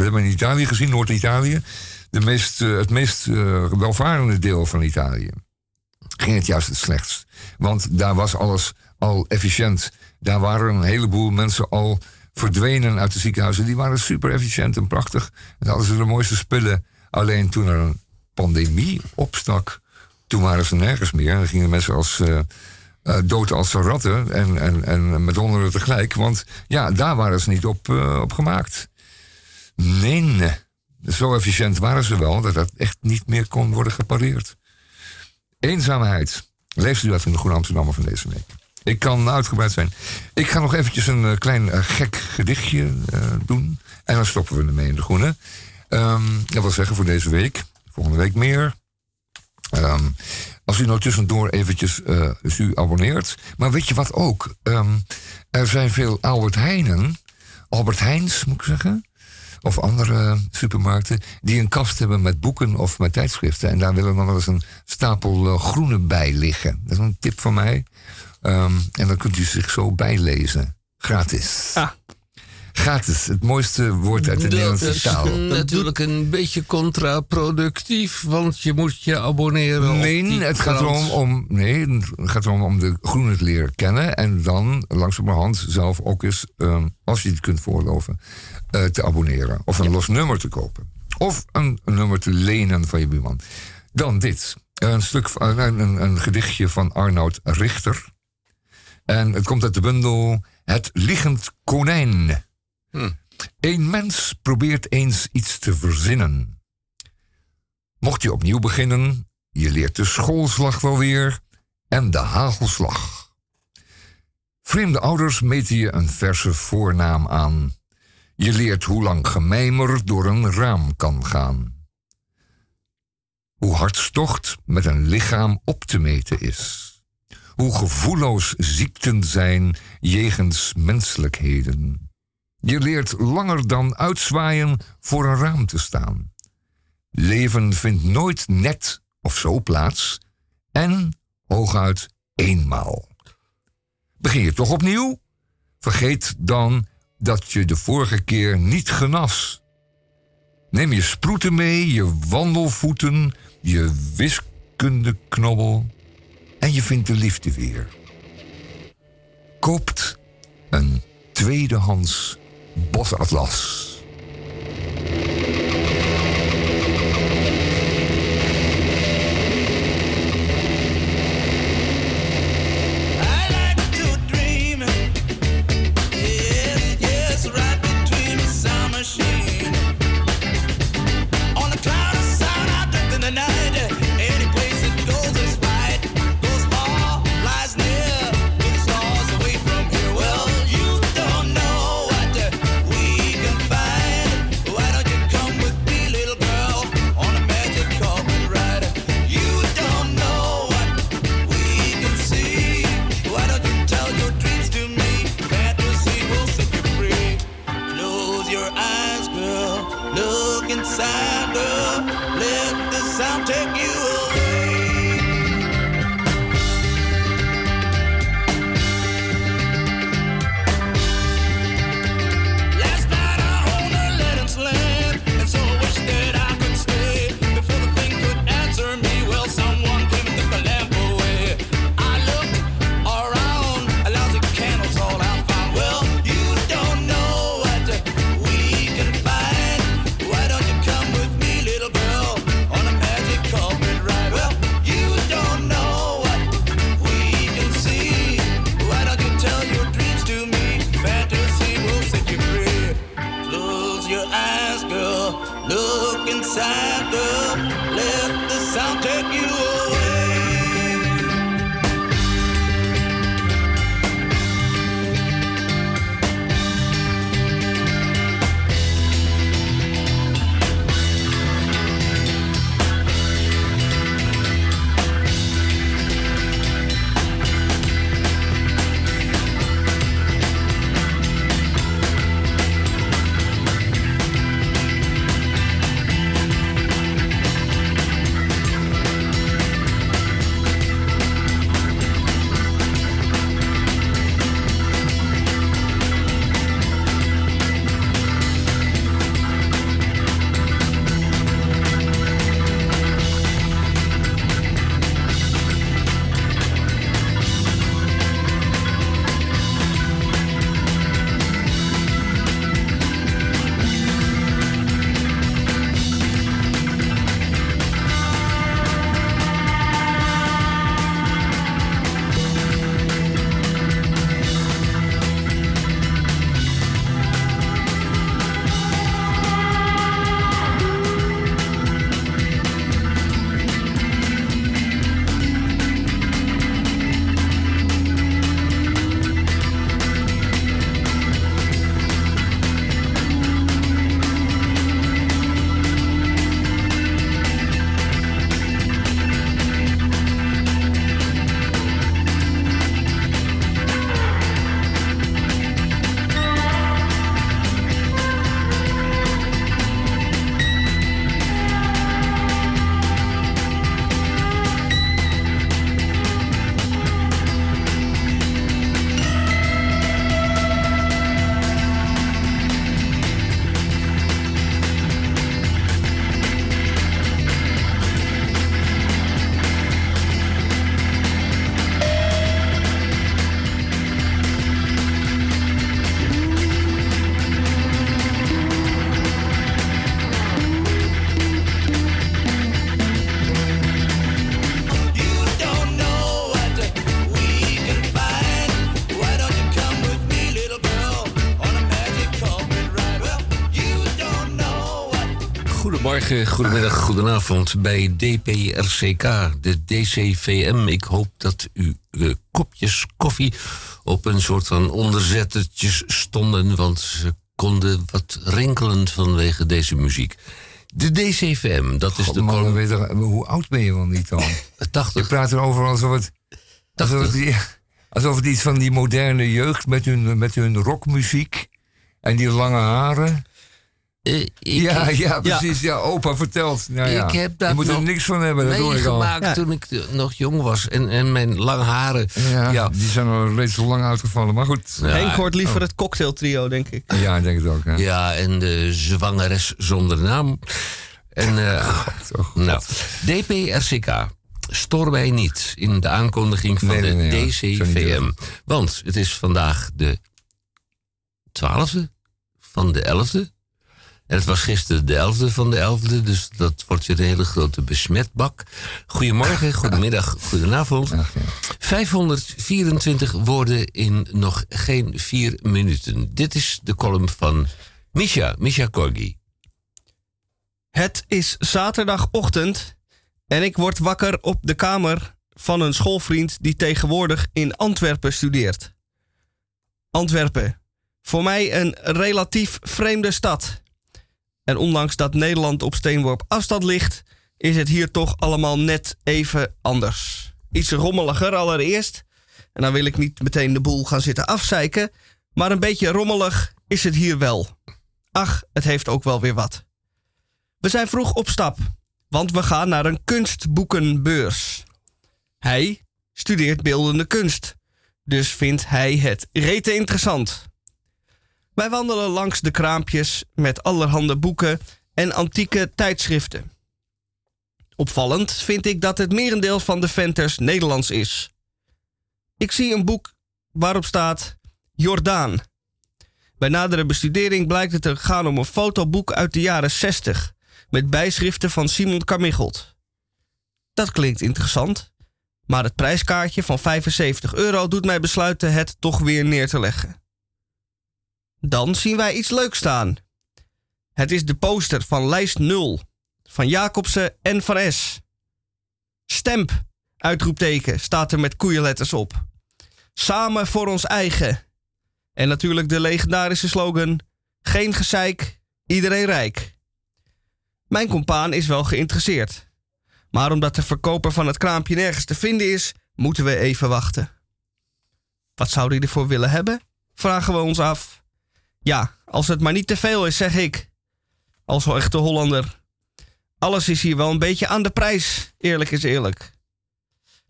We hebben in Italië gezien, Noord-Italië, meest, het meest welvarende deel van Italië ging het juist het slechtst. Want daar was alles al efficiënt. Daar waren een heleboel mensen al verdwenen uit de ziekenhuizen. Die waren super efficiënt en prachtig. En hadden ze de mooiste spullen. Alleen toen er een pandemie opstak, toen waren ze nergens meer. En dan gingen mensen als uh, dood als ratten en, en, en met honderden tegelijk. Want ja, daar waren ze niet op, op gemaakt. Nee, zo efficiënt waren ze wel dat dat echt niet meer kon worden gepareerd. Eenzaamheid. Leest u dat in de Groene Amsterdammer van deze week? Ik kan uitgebreid zijn. Ik ga nog eventjes een uh, klein uh, gek gedichtje uh, doen. En dan stoppen we ermee in de Groene. Um, dat wil zeggen voor deze week. Volgende week meer. Um, als u nou tussendoor eventjes dus u abonneert. Maar weet je wat ook? Um, er zijn veel Albert Heijnen. Albert Heijns, moet ik zeggen of andere supermarkten die een kast hebben met boeken of met tijdschriften. En daar willen dan wel eens een stapel uh, groene bij liggen. Dat is een tip van mij. Um, en dan kunt u zich zo bijlezen. Gratis. Ah. Gratis, het mooiste woord uit de dat Nederlandse is taal. natuurlijk een beetje contraproductief, want je moet je abonneren. Nee, op die het gaat, erom om, nee, het gaat erom om de groene te leren kennen. En dan langzamerhand zelf ook eens, um, als je het kunt voorloven, uh, te abonneren. Of een los nummer te kopen. Of een, een, nummer te lenen van je buurman. Dan dit. Een, stuk, een, een, een gedichtje van Arnoud Richter. En het komt uit de bundel Het Liggend Konijn. Hm. Een mens probeert eens iets te verzinnen. Mocht je opnieuw beginnen, je leert de schoolslag wel weer en de hagelslag. Vreemde ouders meten je een verse voornaam aan. Je leert hoe lang gemijmer door een raam kan gaan. Hoe hartstocht met een lichaam op te meten is. Hoe gevoelloos ziekten zijn jegens menselijkheden. Je leert langer dan uitzwaaien voor een raam te staan. Leven vindt nooit net of zo plaats. En hooguit eenmaal. Begin je toch opnieuw? Vergeet dan dat je de vorige keer niet genas. Neem je sproeten mee, je wandelvoeten, je wiskundeknobbel en je vindt de liefde weer. Koopt een tweedehands bosatlas. Goedemorgen, goedemiddag, goedenavond bij DPRCK, de DCVM. Ik hoop dat uw kopjes koffie op een soort van onderzettertjes stonden, want ze konden wat rinkelen vanwege deze muziek. De DCVM, dat is God, de man, weet je- hoe oud ben je wel niet dan? [LAUGHS] Je 80. praat erover alsof het, alsof het, alsof het iets van die moderne jeugd met hun, met hun rockmuziek en die lange haren. Eh, ik ja, heb ja, precies. Ja, opa vertelt. Nou, ja. Ik heb dat je moet er niks van hebben, dat hoor ik al. Ja. toen ik nog jong was en, en mijn lange haren. Ja, ja. die zijn al reeds zo lang uitgevallen. Maar goed. Ja, Henk hoort liever Oh. het cocktailtrio, denk ik. Ja, ik denk het ook. Hè. Ja, en de zwangeres zonder naam. En, Oh, God. nou, DPRCK. Stoor mij niet in de aankondiging van Nee, de nee, nee, DCVM. Want het is vandaag de 12e van de 11e. En het was gisteren de 11e van de 11e. Dus dat wordt weer een hele grote besmetbak. Goedemorgen, [LAUGHS] goedemiddag, goedenavond. Ach, ja. 524 woorden in nog geen vier minuten. Dit is de column van Misha, Misha Korgi. Het is zaterdagochtend en ik word wakker op de kamer van een schoolvriend die tegenwoordig in Antwerpen studeert. Antwerpen. Voor mij een relatief vreemde stad. En ondanks dat Nederland op steenworp afstand ligt, is het hier toch allemaal net even anders. Iets rommeliger allereerst. En dan wil ik niet meteen de boel gaan zitten afzeiken, maar een beetje rommelig is het hier wel. Ach, het heeft ook wel weer wat. We zijn vroeg op stap, want we gaan naar een kunstboekenbeurs. Hij studeert beeldende kunst, dus vindt hij het rete interessant. Wij wandelen langs de kraampjes met allerhande boeken en antieke tijdschriften. Opvallend vind ik dat het merendeel van de venters Nederlands is. Ik zie een boek waarop staat Jordaan. Bij nadere bestudering blijkt het te gaan om een fotoboek uit de jaren 60 met bijschriften van Simon Carmichelt. Dat klinkt interessant, maar het prijskaartje van 75 euro doet mij besluiten het toch weer neer te leggen. Dan zien wij iets leuks staan. Het is de poster van lijst 0 van Jacobsen en Van S. Stemp, uitroepteken, staat er met koeienletters op. Samen voor ons eigen. En natuurlijk de legendarische slogan: Geen gezeik, iedereen rijk. Mijn compaan is wel geïnteresseerd. Maar omdat de verkoper van het kraampje nergens te vinden is, moeten we even wachten. Wat zou hij ervoor willen hebben? Vragen we ons af. Ja, als het maar niet te veel is, zeg ik. Als wel echte Hollander. Alles is hier wel een beetje aan de prijs, eerlijk is eerlijk.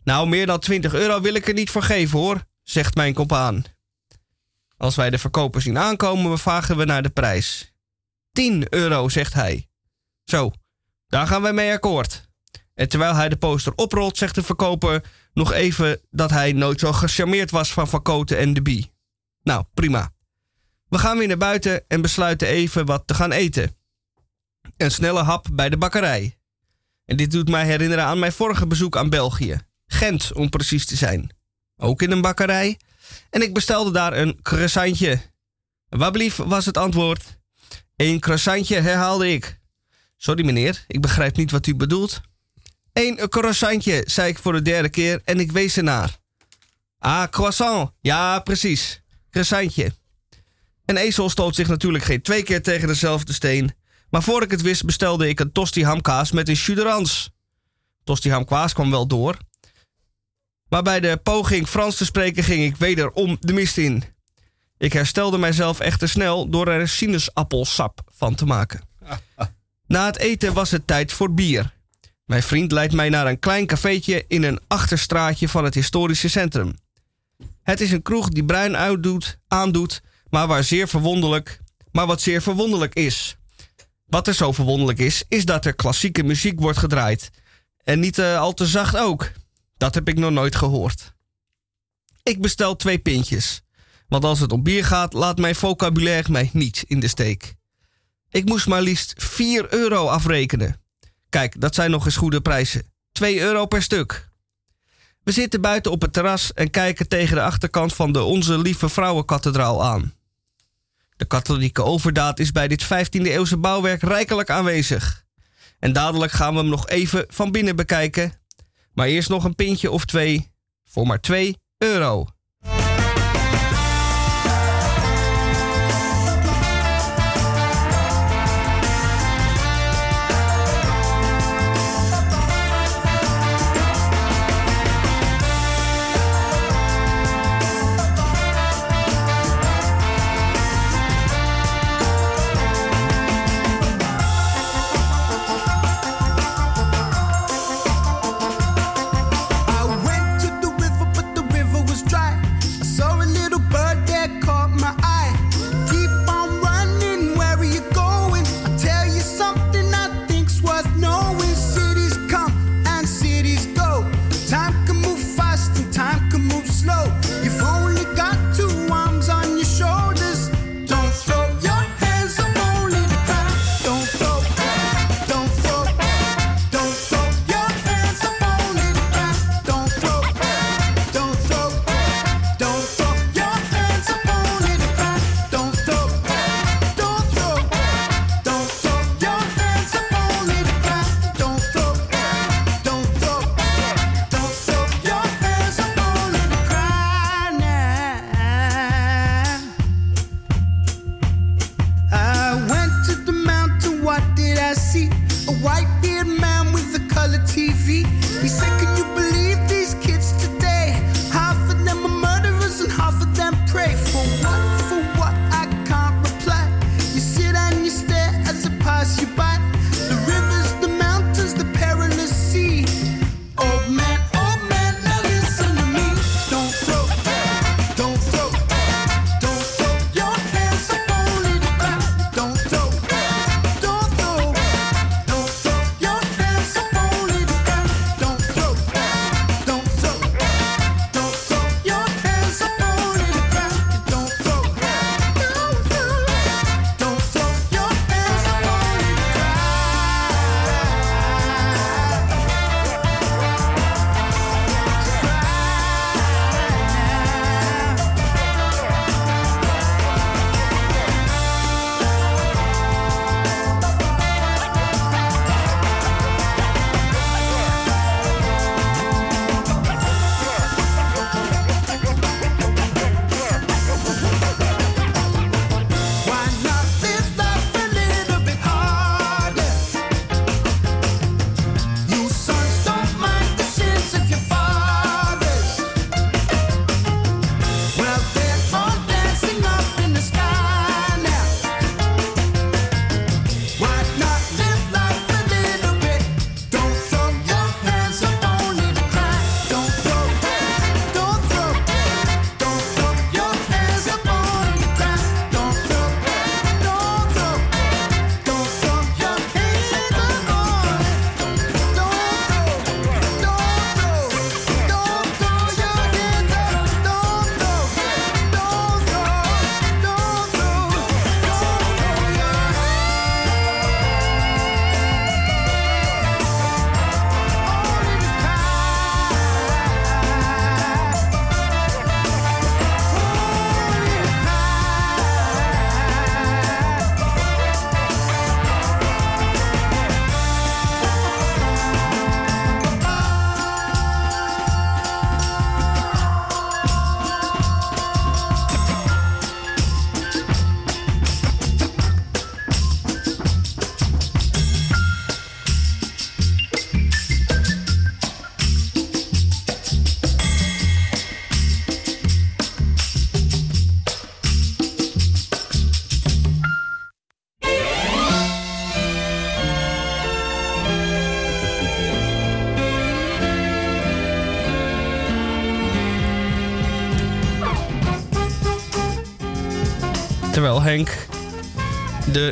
Nou, meer dan 20 euro wil ik er niet voor geven hoor, zegt mijn compaan. Als wij de verkoper zien aankomen, vragen we naar de prijs. 10 euro, zegt hij. Zo, daar gaan wij mee akkoord. En terwijl hij de poster oprolt, zegt de verkoper nog even dat hij nooit zo gecharmeerd was van Van Koten en de Bie. Nou, prima. We gaan weer naar buiten en besluiten even wat te gaan eten. Een snelle hap bij de bakkerij. En dit doet mij herinneren aan mijn vorige bezoek aan België. Gent, om precies te zijn. Ook in een bakkerij. En ik bestelde daar een croissantje. Wablief was het antwoord. Een croissantje, herhaalde ik. Sorry meneer, ik begrijp niet wat u bedoelt. Eén croissantje, zei ik voor de derde keer en ik wees ernaar. Ah, croissant. Ja, precies. Croissantje. Een ezel stoot zich natuurlijk geen twee keer tegen dezelfde steen. Maar voor ik het wist bestelde ik een tosti hamkaas met een chuderans. Tosti hamkaas kwam wel door. Maar bij de poging Frans te spreken ging ik wederom de mist in. Ik herstelde mijzelf echter snel door er sinaasappelsap van te maken. [LAUGHS] Na het eten was het tijd voor bier. Mijn vriend leidt mij naar een klein cafeetje in een achterstraatje van het historische centrum. Het is een kroeg die bruin uitdoet, aandoet, maar verwonderlijk, maar wat zeer verwonderlijk is. Wat er zo verwonderlijk is, is dat er klassieke muziek wordt gedraaid. En niet eh, al te zacht ook. Dat heb ik nog nooit gehoord. Ik bestel twee pintjes. Want als het om bier gaat, laat mijn vocabulaire mij niet in de steek. Ik moest maar liefst 4 euro afrekenen. Kijk, dat zijn nog eens goede prijzen. 2 euro per stuk. We zitten buiten op het terras en kijken tegen de achterkant van de Onze Lieve Vrouwenkathedraal aan. De katholieke overdaad is bij dit 15e-eeuwse bouwwerk rijkelijk aanwezig. En dadelijk gaan we hem nog even van binnen bekijken. Maar eerst nog een pintje of twee voor maar 2 euro.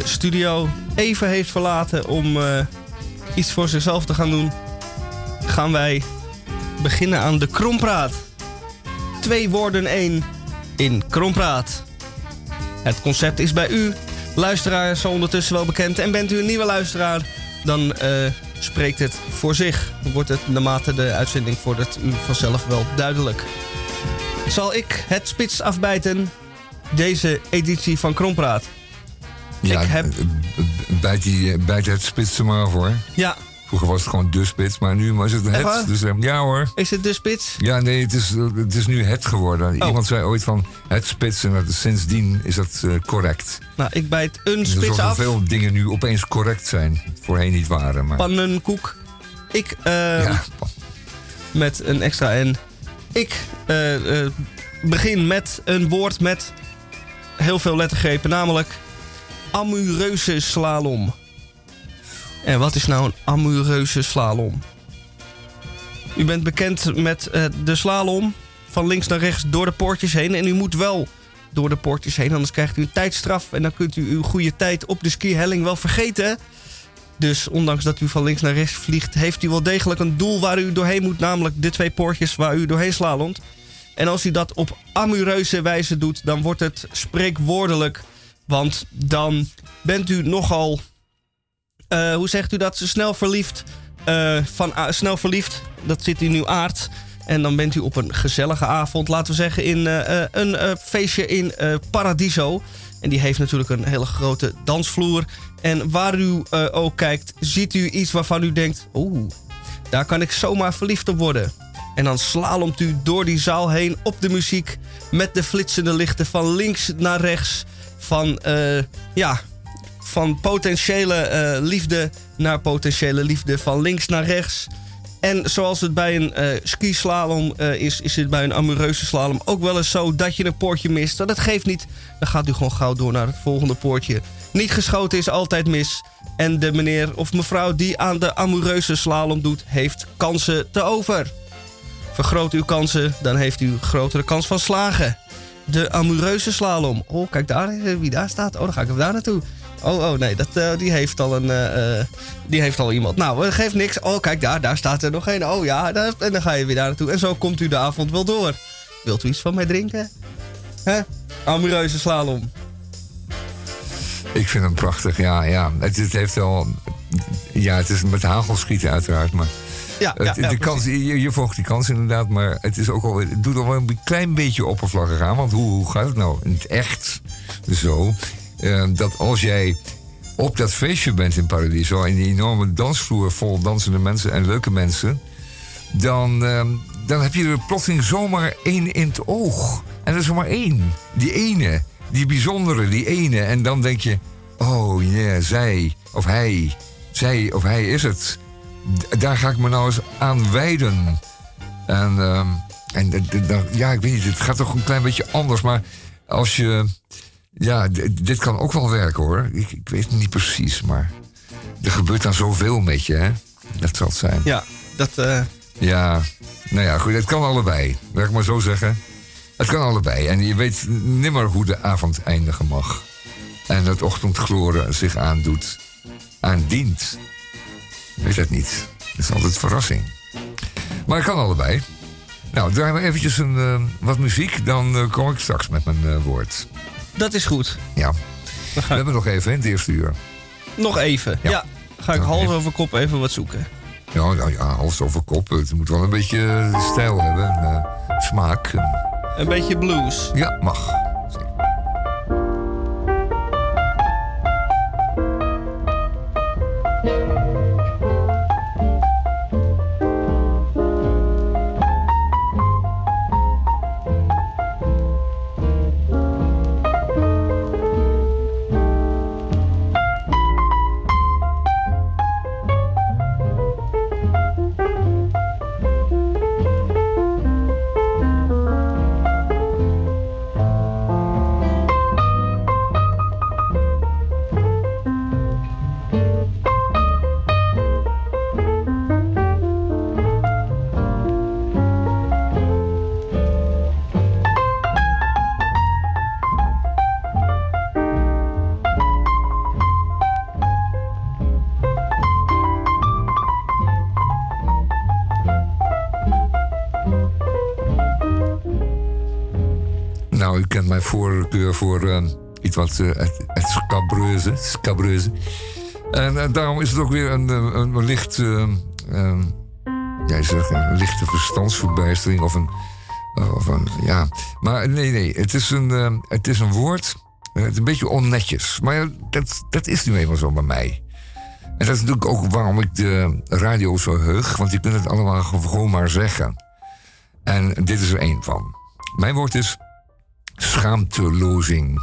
studio even heeft verlaten om eh, iets voor zichzelf te gaan doen, gaan wij beginnen aan de Krompraat. Twee woorden één in Krompraat. Het concept is bij u, luisteraar, zo ondertussen wel bekend. En bent u een nieuwe luisteraar, dan eh, spreekt het voor zich. Wordt het naarmate de uitzending vordert u vanzelf wel duidelijk. Zal ik het spits afbijten? Deze editie van Krompraat. Ja, ik heb... eh, b- bijt, die, eh, bijt het spits er maar af hoor. Ja, Vroeger was het gewoon de spits, maar nu is het Echt het. Dus eh, ja hoor. is het de spits? Ja, nee, het is, eh, het is nu het geworden. Oh. Iemand zei ooit van het spits en dat is, sindsdien is dat eh, correct. Nou, ik bijt een Dus spits af. veel dingen nu opeens correct zijn. Voorheen niet waren. Maar, Pannenkoek. Ik, eh, ja, met een extra N. Ik eh, eh, begin met een woord met heel veel lettergrepen, namelijk amoureuze slalom. En wat is nou een amoureuze slalom? U bent bekend met eh, de slalom van links naar rechts door de poortjes heen. En u moet wel door de poortjes heen, anders krijgt u een tijdstraf. En dan kunt u uw goede tijd op de skihelling wel vergeten. Dus ondanks dat u van links naar rechts vliegt, heeft u wel degelijk een doel waar u doorheen moet, namelijk de twee poortjes waar u doorheen slalomt. En als u dat op amoureuze wijze doet, dan wordt het spreekwoordelijk. Want dan bent u nogal, eh, hoe zegt u dat, snel verliefd. eh, van, snel verliefd, dat zit in uw aard. En dan bent u op een gezellige avond, laten we zeggen, in eh, een feestje in Paradiso. En die heeft natuurlijk een hele grote dansvloer. En waar u ook kijkt, ziet u iets waarvan u denkt: oeh, daar kan ik zomaar verliefd op worden. En dan slalomt u door die zaal heen op de muziek met de flitsende lichten van links naar rechts. Van, eh, ja, van potentiële eh, liefde naar potentiële liefde, van links naar rechts. En zoals het bij een eh skislalom is, is het bij een amoureuze slalom ook wel eens zo dat je een poortje mist. Maar Dat geeft niet. Dan gaat u gewoon gauw door naar het volgende poortje. Niet geschoten is altijd mis. En de meneer of mevrouw die aan de amoureuze slalom doet, heeft kansen te over. Vergroot uw kansen, dan heeft u grotere kans van slagen. De amoureuze slalom. Oh, kijk daar, eh, wie daar staat. Oh, dan ga ik even daar naartoe. Oh, oh nee, dat, eh, die, heeft al een, eh, die heeft al iemand. Nou, dat geeft niks. Oh, kijk daar, daar staat er nog een. Oh ja, en dan ga je weer daar naartoe. En zo komt u de avond wel door. Wilt u iets van mij drinken? Hè? Amoureuze slalom. ik vind hem prachtig. Ja, ja. Het, het heeft wel... Ja, het is met hagelschieten uiteraard, maar... Ja, Het, ja, de kans, je, je volgt die kans inderdaad, maar het, is ook al, het doet al wel een klein beetje oppervlakkig aan. Want hoe, hoe gaat het nou in het echt zo? eh, dat als jij op dat feestje bent in Paradiso... en die enorme dansvloer vol dansende mensen en leuke mensen... dan, eh, dan heb je er plotseling zomaar één in het oog. En er is er maar één. Die ene. Die bijzondere, die ene. En dan denk je... oh ja, zij of hij. Zij of hij is het daar ga ik me nou eens aan wijden. En, ehm, en ja, ik weet niet, het gaat toch een klein beetje anders. Maar als je. Ja, dit kan ook wel werken hoor. Ik, ik weet het niet precies, maar. Er gebeurt dan zoveel met je, hè? Dat zal het zijn. Ja, dat... eh, Ja, nou ja, goed, het kan allebei. Laat ik maar zo zeggen. Het kan allebei. En je weet nimmer hoe de avond eindigen mag. En het ochtendgloren zich aandoet. Aandient. Ik weet het niet. Het is altijd verrassing. Maar het kan allebei. Nou, draai maar eventjes een, eh, wat muziek. Dan eh, kom ik straks met mijn eh, woord. dat is goed. Ja. We hebben nog even in het eerste uur. Nog even. Ja. Ja. Ga ik hals even. over kop even wat zoeken. Ja, nou ja, hals over kop. Het moet wel een beetje stijl hebben. en, smaak. Een beetje blues. Ja, mag. Voor eh, iets wat eh, het, het scabreuze. scabreuze. En eh, daarom is het ook weer een, eh, een, een licht... eh, ja, zegt een lichte verstandsverbijstering of een... of ja, maar nee, nee. Het is een, het is een woord Het is een beetje onnetjes. Maar dat, dat is nu eenmaal zo bij mij. En dat is natuurlijk ook waarom ik de radio zo heug. Want je kunt het allemaal gewoon maar zeggen. En dit is er één van. Mijn woord is schaamtelozing.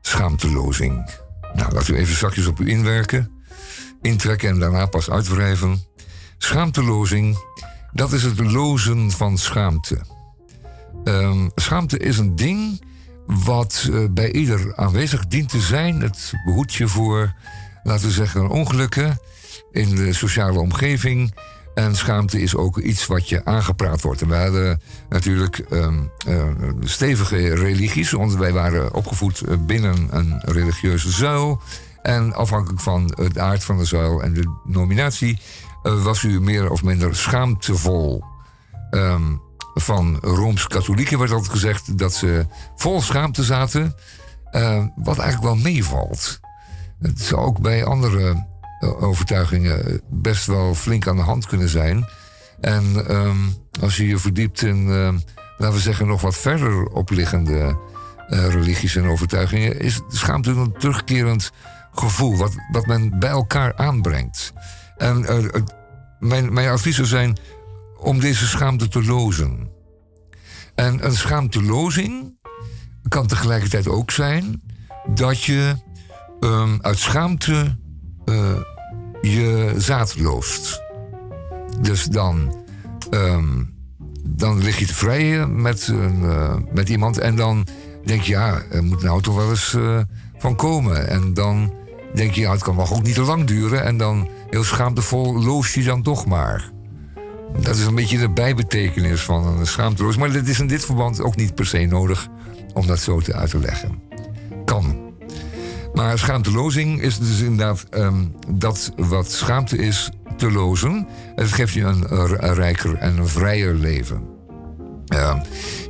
Schaamtelozing. Nou, laat u even zakjes op u inwerken. Intrekken en daarna pas uitwrijven. Schaamtelozing, dat is het lozen van schaamte. Ehm, schaamte is een ding wat eh, bij ieder aanwezig dient te zijn. Het behoedt je voor, laten we zeggen, ongelukken in de sociale omgeving. En schaamte is ook iets wat je aangepraat wordt. En we hadden natuurlijk ehm, eh, stevige religies, want wij waren opgevoed eh, binnen een religieuze zuil. En afhankelijk van het aard van de zuil en de nominatie eh, was u meer of minder schaamtevol. Ehm, van Rooms-Katholieken werd altijd gezegd dat ze vol schaamte zaten. wat eigenlijk wel meevalt. Het zou ook bij andere overtuigingen best wel flink aan de hand kunnen zijn. En ehm, als je je verdiept in, ehm, laten we zeggen, nog wat verder opliggende eh, religies en overtuigingen, is schaamte een terugkerend gevoel wat, wat men bij elkaar aanbrengt. En eh, mijn, mijn advies zijn om deze schaamte te lozen. En een schaamtelozing kan tegelijkertijd ook zijn dat je ehm, uit schaamte eh, je zaad loost. Dus dan, ehm, dan lig je te vrijen met, eh, met iemand en dan denk je, ja, er moet nou toch wel eens eh, van komen. En dan denk je, ja, het kan wel ook niet te lang duren. En dan heel schaamtevol loost je dan toch maar. Dat is een beetje de bijbetekenis van een schaamteloos. Maar dat is in dit verband ook niet per se nodig om dat zo te uit te leggen. Kan. Maar schaamtelozing is dus inderdaad ehm, dat wat schaamte is te lozen. Het geeft je een, rijker en een vrijer leven.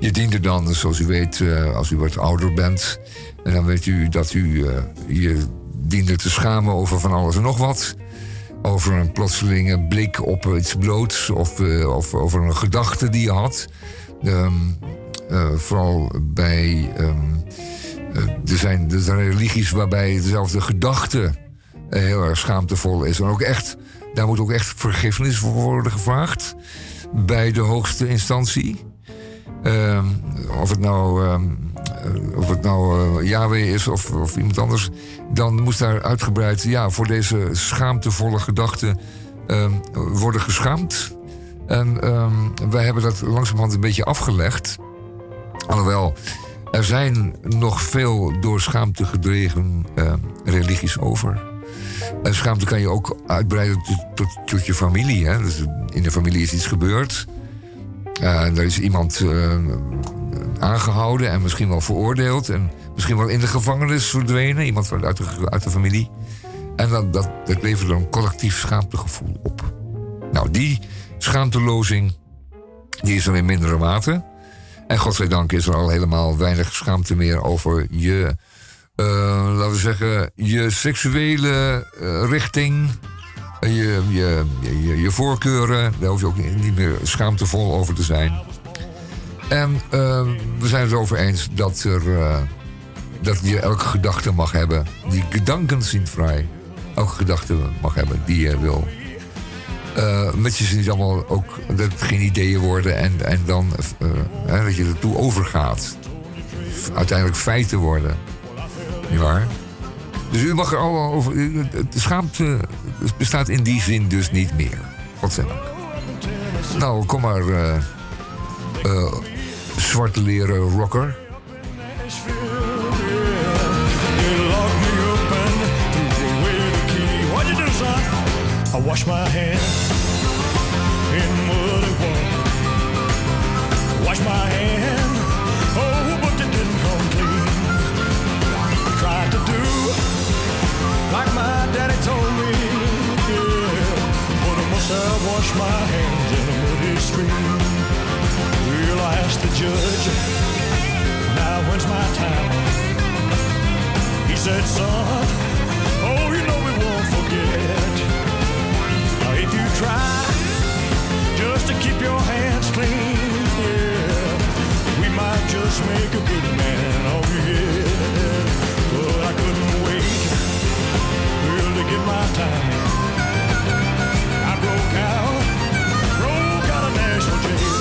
Je dient er dan, zoals u weet, eh, als u wat ouder bent... en dan weet u dat u eh, je diende te schamen over van alles en nog wat... over een plotselinge blik op iets bloots... of, eh, of over een gedachte die je had. Ehm, eh, vooral bij... ehm, eh, er, zijn, er zijn religies waarbij dezelfde gedachte eh, heel erg schaamtevol is. En ook echt, daar moet ook echt vergiffenis voor worden gevraagd. Bij de hoogste instantie. Ehm, of het nou, eh, of het nou eh, Yahweh is of, of iemand anders. Dan moest daar uitgebreid ja, voor deze schaamtevolle gedachten ehm, worden geschaamd. En wij hebben dat langzamerhand een beetje afgelegd. Alhoewel, er zijn nog veel door schaamte gedreven eh, religies over. En schaamte kan je ook uitbreiden tot, tot, je familie. Hè? Dus in de familie is iets gebeurd. Eh, er is iemand eh, aangehouden en misschien wel veroordeeld. En misschien wel in de gevangenis verdwenen. Iemand uit de, uit de familie. En dan, dat, dat levert dan een collectief schaamtegevoel op. Nou, die schaamtelozing die is er in mindere mate. En godzijdank is er al helemaal weinig schaamte meer over je, eh, laten we zeggen, je seksuele eh, richting, je, je, je, je voorkeuren. Daar hoef je ook niet meer schaamtevol over te zijn. En eh, we zijn het erover eens dat, er, eh, dat je elke gedachte mag hebben. Die gedanken zijn vrij. Elke gedachte mag hebben die je wil. Eh met je niet allemaal ook dat het geen ideeën worden en, en dan eh, dat je ertoe overgaat. Uiteindelijk feiten worden. Niet waar? Dus u mag er allemaal over. De schaamte bestaat in die zin dus niet meer. Godzijdank. Nou, kom maar, eh eh, zwarte leren rocker. You locked me up Washed my hand, oh, but it didn't come clean. Tried to do like my daddy told me, yeah. But I must have washed my hands in a muddy stream. Well, I asked the judge, now when's my time? He said, son, oh, you know we won't forget. Now, if you try just to keep your hands just make a good man of you. But I couldn't wait really to get my time. I broke out, broke out of national jail.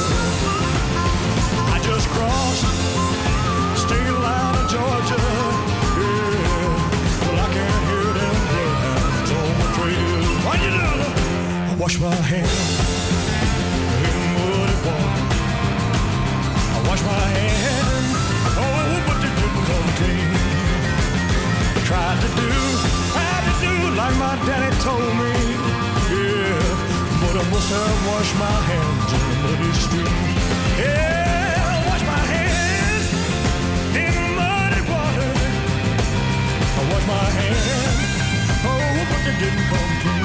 I just crossed state line of Georgia. Yeah, well I can't hear them bloodhounds on the trail. What you doing? I wash my hands. I must my hands in the muddy stream. Yeah, wash my hands in muddy water. I wash my hands, oh, but they didn't come clean.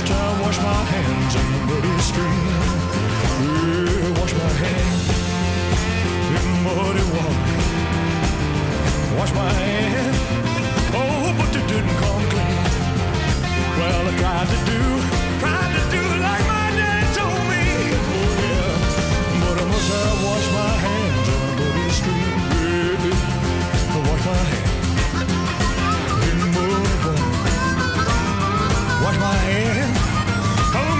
Must have washed my hands in the muddy stream. Yeah, wash my hands in muddy water. Wash my hands, oh, but they didn't come clean. Well, I tried to do, Wash hands, oh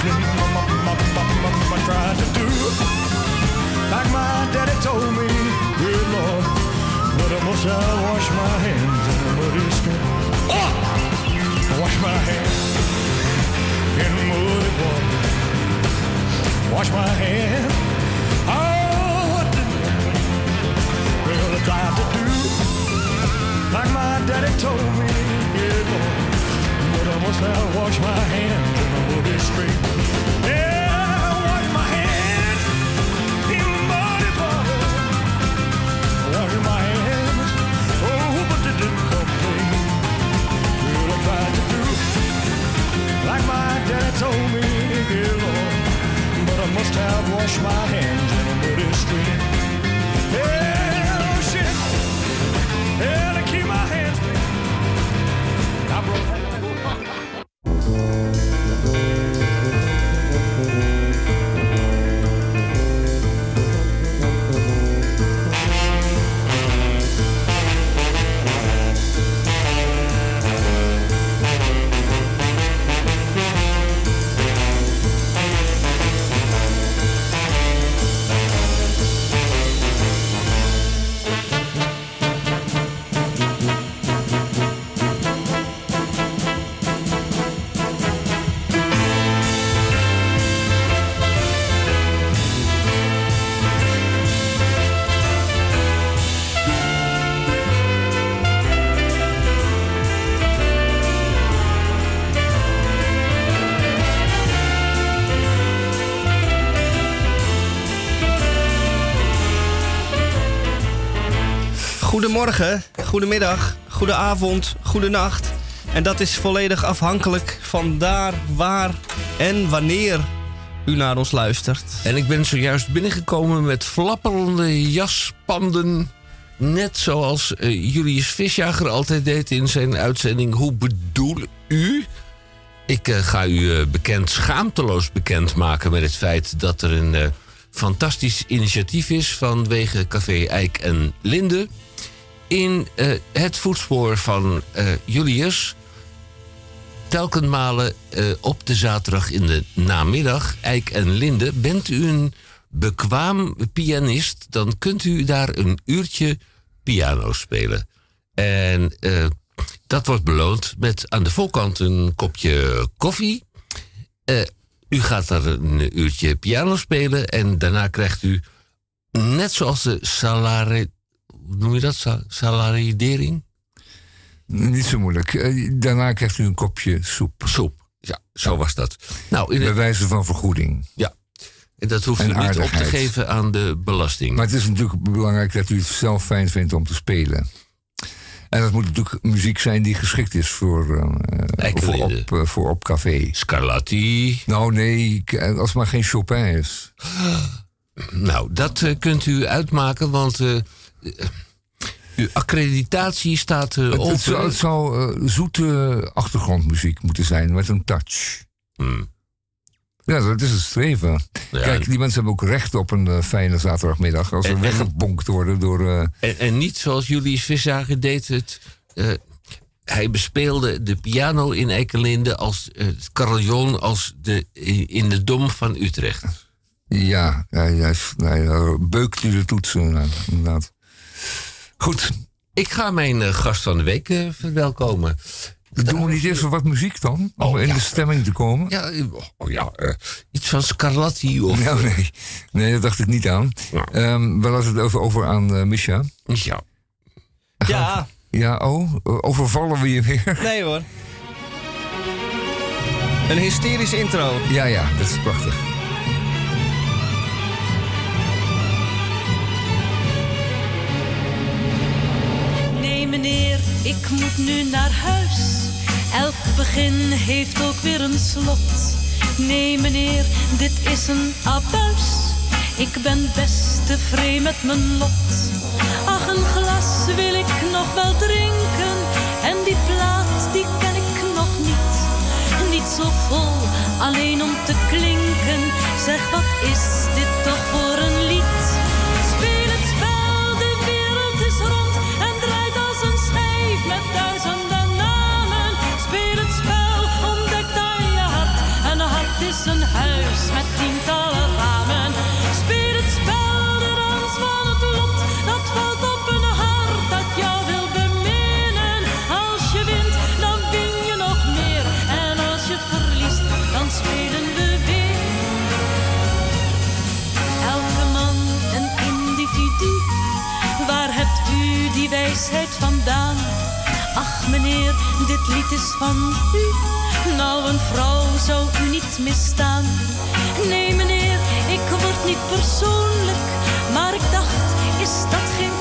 clean. My, my, my, my, my, my, tried to do like my daddy told me. Good Lord, but I must have washed my hands in the muddy stream. Oh! I wash my hands in muddy water. Wash my hands. Oh, what did I tried to do like my daddy told me, I must have washed my hands in the muddy street. Yeah, I wash my hands in muddy water. Wash my hands. Oh, but they didn't come clean. Well, I tried to do like my daddy told me, yeah, Lord. But I must have washed my hands in a muddy stream. Yeah, Goedemorgen, goedemiddag, goedenavond, goedenacht. En dat is volledig afhankelijk van daar, waar en wanneer u naar ons luistert. En ik ben zojuist binnengekomen met flapperende jaspanden. Net zoals eh, Julius Visjager altijd deed in zijn uitzending Hoe bedoel u? Ik eh, ga u eh, bekend, schaamteloos bekend maken met het feit dat er een fantastisch initiatief is vanwege Café Eik en Linde. In eh, het voetspoor van eh, Julius telkenmalen eh, op de zaterdag in de namiddag, Eik en Linde. Bent u een bekwaam pianist, dan kunt u daar een uurtje piano spelen. En dat wordt beloond met aan de voorkant een kopje koffie. U gaat daar een uurtje piano spelen en daarna krijgt u, net zoals de salari, hoe noem je dat? Sa- Salaridering? Niet zo moeilijk. Eh, Daarna krijgt u een kopje soep. Soep. Ja, zo was dat. Nou, in Bij wijze van vergoeding. ja. En dat hoeft En u niet op te aardigheid. geven aan de belasting. Maar het is natuurlijk belangrijk dat u het zelf fijn vindt om te spelen. En dat moet natuurlijk muziek zijn die geschikt is voor, eh, voor, op, eh, voor op café. Scarlatti. Nou nee, als het maar geen Chopin is. Nou, dat kunt u uitmaken, want uw accreditatie staat eh Het, open. het zou, het zou, eh, zoete achtergrondmuziek moeten zijn met een touch. Hmm. Ja, dat is het streven. Ja, Kijk, die mensen hebben ook recht op een eh, fijne zaterdagmiddag. Als ze En- weggebonkt worden door... eh, En, en niet zoals jullie Vissager deed het. eh, hij bespeelde de piano in Ekelinde als eh, het carillon als de, in de Dom van Utrecht. Ja, ja, beukt u de toetsen, inderdaad. Goed, Ik ga mijn eh, gast van de week eh, verwelkomen. doen we niet eerst wat muziek dan? Om Oh, in ja. de stemming te komen? Ja, oh, ja eh, iets van Scarlatti of... Nou, nee. nee, dat dacht ik niet aan. Ja. Ehm we laten het over, over aan eh Misha. Ja. Ja, Ja, oh, overvallen we je weer? [LAUGHS] nee hoor. Een hysterische intro. Ja, ja, dat is prachtig. Ik moet nu naar huis. Elk begin heeft ook weer een slot. Nee meneer, dit is een abuis. Ik ben best tevreden met mijn lot. Ach, een glas wil ik nog wel drinken. En die plaat, die ken ik nog niet. Niet zo vol, alleen om te klinken. Zeg, wat is dit toch voor een wijsheid vandaan? Ach meneer, dit lied is van u. Nou, een vrouw zou u niet misstaan. Nee meneer, ik word niet persoonlijk. Maar ik dacht, is dat geen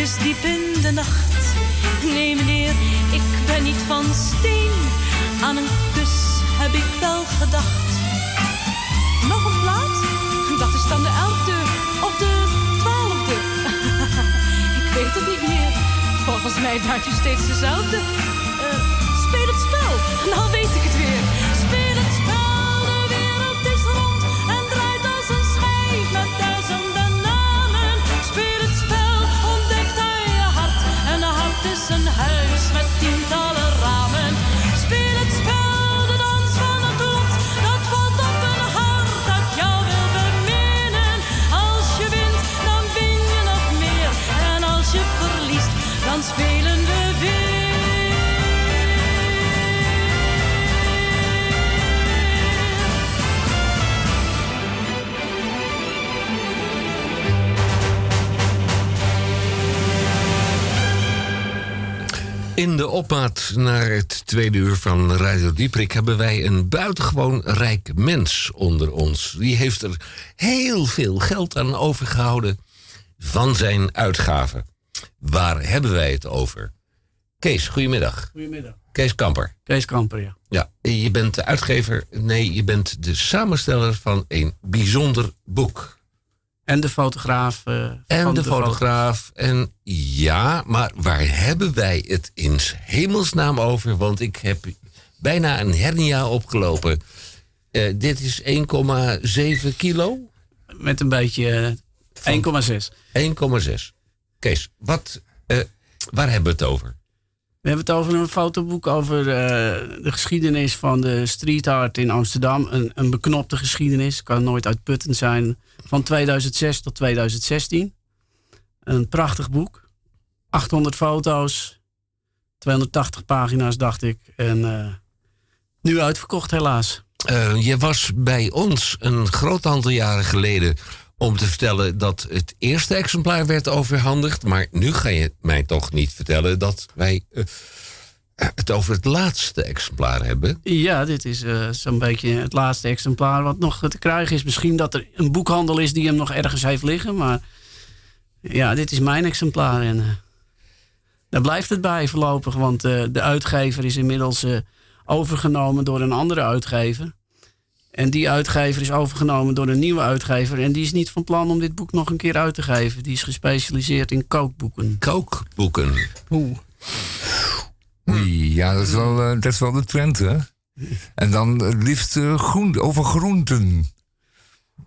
is diep in de nacht. Nee, meneer, ik ben niet van steen. Aan een kus heb ik wel gedacht. Nog een plaat? Dat is dan de elfde of de twaalfde. [LAUGHS] ik weet het niet meer. Volgens mij draait u steeds dezelfde. Eh, speel het spel, nou weet ik het weer. In de opmaat naar het tweede uur van Radio Dieprik hebben wij een buitengewoon rijk mens onder ons. Die heeft er heel veel geld aan overgehouden van zijn uitgaven. Waar hebben wij het over? Kees, goedemiddag. Goedemiddag. Kees Kamper. Kees Kamper, ja. Ja, je bent de uitgever. Nee, je bent de samensteller van een bijzonder boek. En de fotograaf. eh, En de fotograaf. En ja, maar waar hebben wij het in hemelsnaam over? Want ik heb bijna een hernia opgelopen. Eh, dit is 1,7 kilo? Met een beetje eh, 1,6. 1,6. Kees, wat, waar hebben we het over? We hebben het over een fotoboek over eh, de geschiedenis van de street art in Amsterdam. Een, een beknopte geschiedenis, kan nooit uitputtend zijn. Van 2006 tot 2016. Een prachtig boek. 800 foto's. 280 pagina's, dacht ik. En eh, nu uitverkocht, helaas. Eh, je was bij ons een groot aantal jaren geleden om te vertellen dat het eerste exemplaar werd overhandigd. Maar nu ga je mij toch niet vertellen dat wij eh, het over het laatste exemplaar hebben. Ja, dit is eh, zo'n beetje het laatste exemplaar wat nog te krijgen is. Misschien dat er een boekhandel is die hem nog ergens heeft liggen. Maar ja, dit is mijn exemplaar. En eh, daar blijft het bij voorlopig. Want de uitgever is inmiddels overgenomen door een andere uitgever. En die uitgever is overgenomen door een nieuwe uitgever. En die is niet van plan om dit boek nog een keer uit te geven. Die is gespecialiseerd in kookboeken. Kookboeken. Oeh. Oei, ja, dat is, wel, eh, dat is wel de trend, hè? En dan het liefst eh, groen, over groenten.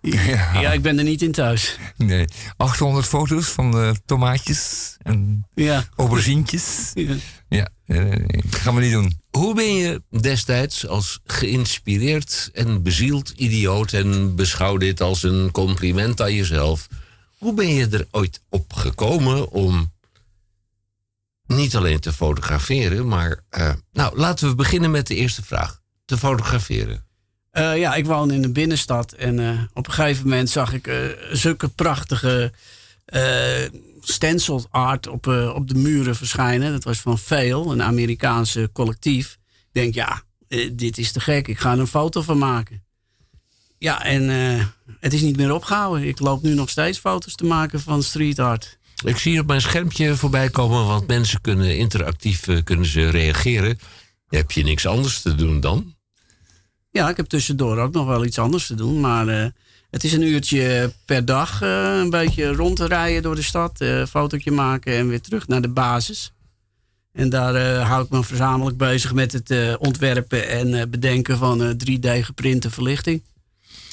Ja. Ja, ik ben er niet in thuis. Nee, 800 foto's van eh, tomaatjes en Ja. Ja. Ja, dat gaan we niet doen. Hoe ben je destijds als geïnspireerd en bezield idioot, en beschouw dit als een compliment aan jezelf, hoe ben je er ooit op gekomen om niet alleen te fotograferen, maar. eh, nou, laten we beginnen met de eerste vraag: te fotograferen. Eh, ja, ik woon in de binnenstad en eh, op een gegeven moment zag ik eh, zulke prachtige stencil art op, op de muren verschijnen. Dat was van Veel, een Amerikaanse collectief. Ik denk, ja, dit is te gek. Ik ga er een foto van maken. Ja, en het is niet meer opgehouden. Ik loop nu nog steeds foto's te maken van street art. Ik zie op mijn schermpje voorbij komen, want mensen kunnen interactief kunnen ze reageren. Heb je niks anders te doen dan? Ja, ik heb tussendoor ook nog wel iets anders te doen. Maar eh, het is een uurtje per dag eh, een beetje rond te rijden door de stad. eh, Een fotootje maken en weer terug naar de basis. En daar eh, hou ik me verzamelijk bezig met het eh, ontwerpen en eh, bedenken van eh, 3D geprinte verlichting.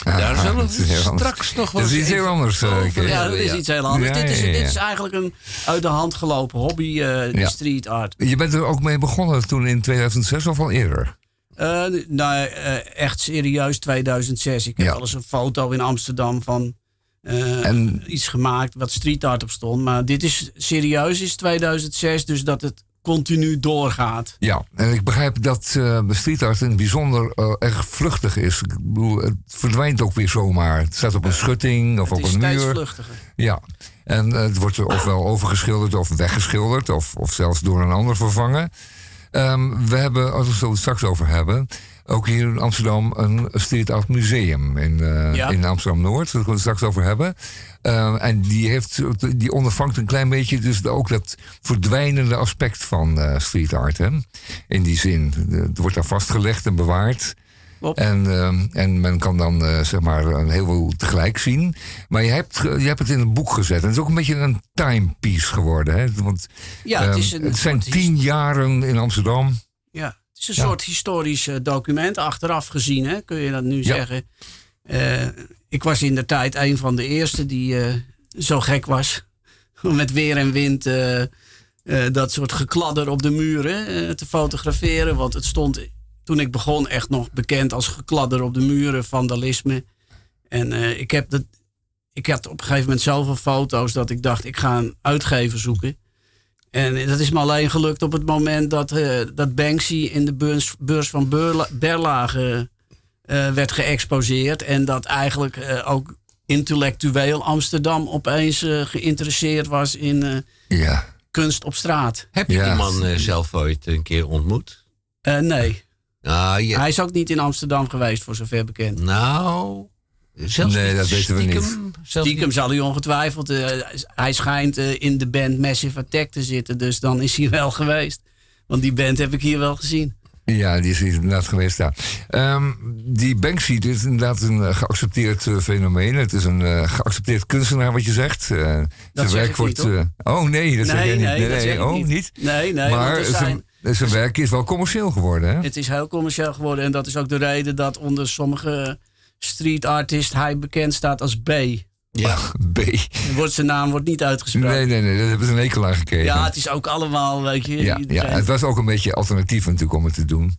Daar zullen dat is heel we anders. straks nog wel Dat is iets heel anders, over. Ja, dat is ja. iets heel anders. Ja, dit, is, ja, ja. dit is eigenlijk een uit de hand gelopen hobby, eh, Ja. street art. Je bent er ook mee begonnen toen in 2006 of al eerder? Eh, nou, eh, echt serieus 2006. Ik heb Ja. wel eens een foto in Amsterdam van eh, En- iets gemaakt wat street art op stond. Maar dit is serieus is 2006, dus dat het continu doorgaat. Ja, en ik begrijp dat eh street art in het bijzonder erg vluchtig is. Ik bedoel, het verdwijnt ook weer zomaar. Het staat op een schutting of het op een muur. vluchtiger. Ja, en het wordt er ofwel overgeschilderd of weggeschilderd... of, of zelfs door een ander vervangen. Ehm, we hebben, als we het zo straks over hebben... ook hier in Amsterdam een street art museum in, eh, Ja. in Amsterdam-Noord. Daar gaan we het straks over hebben. Ehm, en die, heeft, die ondervangt een klein beetje dus ook dat verdwijnende aspect van eh, street art. Hè? In die zin, Eh, het wordt daar vastgelegd en bewaard... En, ehm, en men kan dan eh, zeg maar een heel veel tegelijk zien. Maar je hebt, je hebt het in een boek gezet. En het is ook een beetje een timepiece geworden. Hè? Want Ja, het, ehm, is een het zijn tien jaren in Amsterdam. Ja, het is een Ja. soort historisch eh, document. Achteraf gezien, hè, kun je dat nu Ja. zeggen. Eh, ik was in de tijd een van de eerste die zo gek was. Om [LAUGHS] met weer en wind dat soort gekladder op de muren te fotograferen. Want het stond toen ik begon echt nog bekend als gekladder op de muren, vandalisme. En eh, ik, heb dat, ik had op een gegeven moment zoveel foto's dat ik dacht, ik ga een uitgever zoeken. En dat is me alleen gelukt op het moment dat, eh, dat Banksy in de beurs, beurs van Berlage eh, werd geëxposeerd. En dat eigenlijk eh, ook intellectueel Amsterdam opeens geïnteresseerd was in, eh, Ja. kunst op straat. Heb je Ja. die man zelf ooit een keer ontmoet? Eh, nee, Nou, je, hij is ook niet in Amsterdam geweest, voor zover bekend. nou zelfs Nee, niet dat weten we niet. stiekem? Zelfs Stiekem zal hij ongetwijfeld. eh, hij schijnt eh, in de band Massive Attack te zitten, dus dan is hij [LAUGHS] wel geweest. Want die band heb ik hier wel gezien. Ja, die is inderdaad geweest daar. Ehm, die Banksy dit is inderdaad een eh, geaccepteerd fenomeen. Het is een geaccepteerd kunstenaar, wat je zegt. Eh, zijn zeg ik niet, hoor. eh, oh nee, dat zeg Nee, jij niet. nee, dat zeg ik oh, niet. niet. Nee, nee, maar want er zijn, zijn, zijn werk is wel commercieel geworden, hè? het is heel commercieel geworden. En dat is ook de reden dat onder sommige street artists hij bekend staat als B. Ja. [LAUGHS] B. Wordt zijn naam wordt niet uitgesproken. Nee, nee, nee, daar hebben ze een hekel aan gekregen. Ja, het is ook allemaal, weet je. Ja, ja, het was ook een beetje alternatief natuurlijk om het te doen.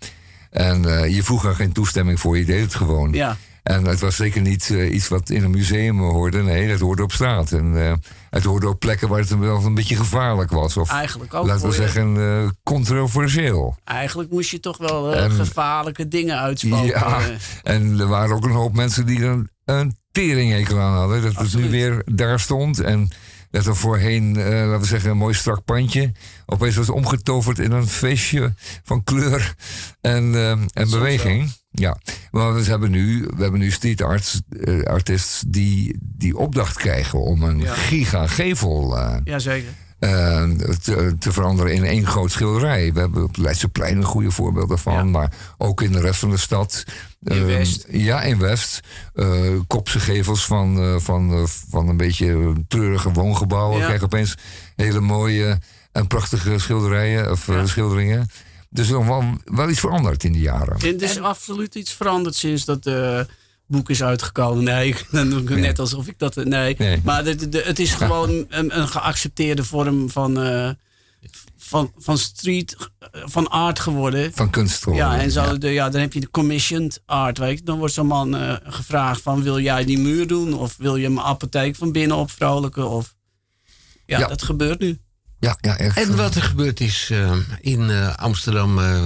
En eh, je vroeg er geen toestemming voor, je deed het gewoon. ja. En het was zeker niet eh, iets wat in een museum hoorde. Nee, dat hoorde op straat. En eh, het hoorde op plekken waar het wel een beetje gevaarlijk was. Of Eigenlijk ook. laten we zeggen, eh, controversieel. Eigenlijk moest je toch wel En- gevaarlijke dingen uitspoken. Ja, en er waren ook een hoop mensen die er een, een teringhekel aan hadden. Dat het Absoluut. nu weer daar stond. En dat er voorheen, eh, laten we zeggen, een mooi strak pandje. opeens was omgetoverd in een feestje van kleur en, eh, en beweging. Ja, maar we hebben nu, we hebben nu street arts, eh, artists die die opdracht krijgen om een Ja. gigagevel eh Jazeker. Eh, te, te veranderen in één groot schilderij. We hebben op Leidseplein een goede voorbeeld daarvan, Ja. maar ook in de rest van de stad. In Eh, West. Ja, in West. Eh kopse gevels van, eh, van, van een beetje treurige woongebouwen. Ja. We krijgen opeens hele mooie en prachtige schilderijen of Ja. schilderingen. Dus er is wel, wel iets veranderd in die jaren. En er is absoluut iets veranderd sinds dat eh, boek is uitgekomen. Nee, [LAUGHS] dan doe ik het Nee. net alsof ik dat... Nee, Nee. maar de, de- het is [LAUGHS] gewoon een, een geaccepteerde vorm van, eh, van, van street, van art geworden. Van kunst geworden. Ja, en zo, Ja. De, ja, dan heb je de commissioned art. Weet je. Dan wordt zo'n man eh, gevraagd van... wil jij die muur doen? Of wil je mijn apotheek van binnen opvrolijken? Of, ja, Ja. dat gebeurt nu. Ja, ja, echt. En wat er gebeurd is eh, in eh, Amsterdam, eh,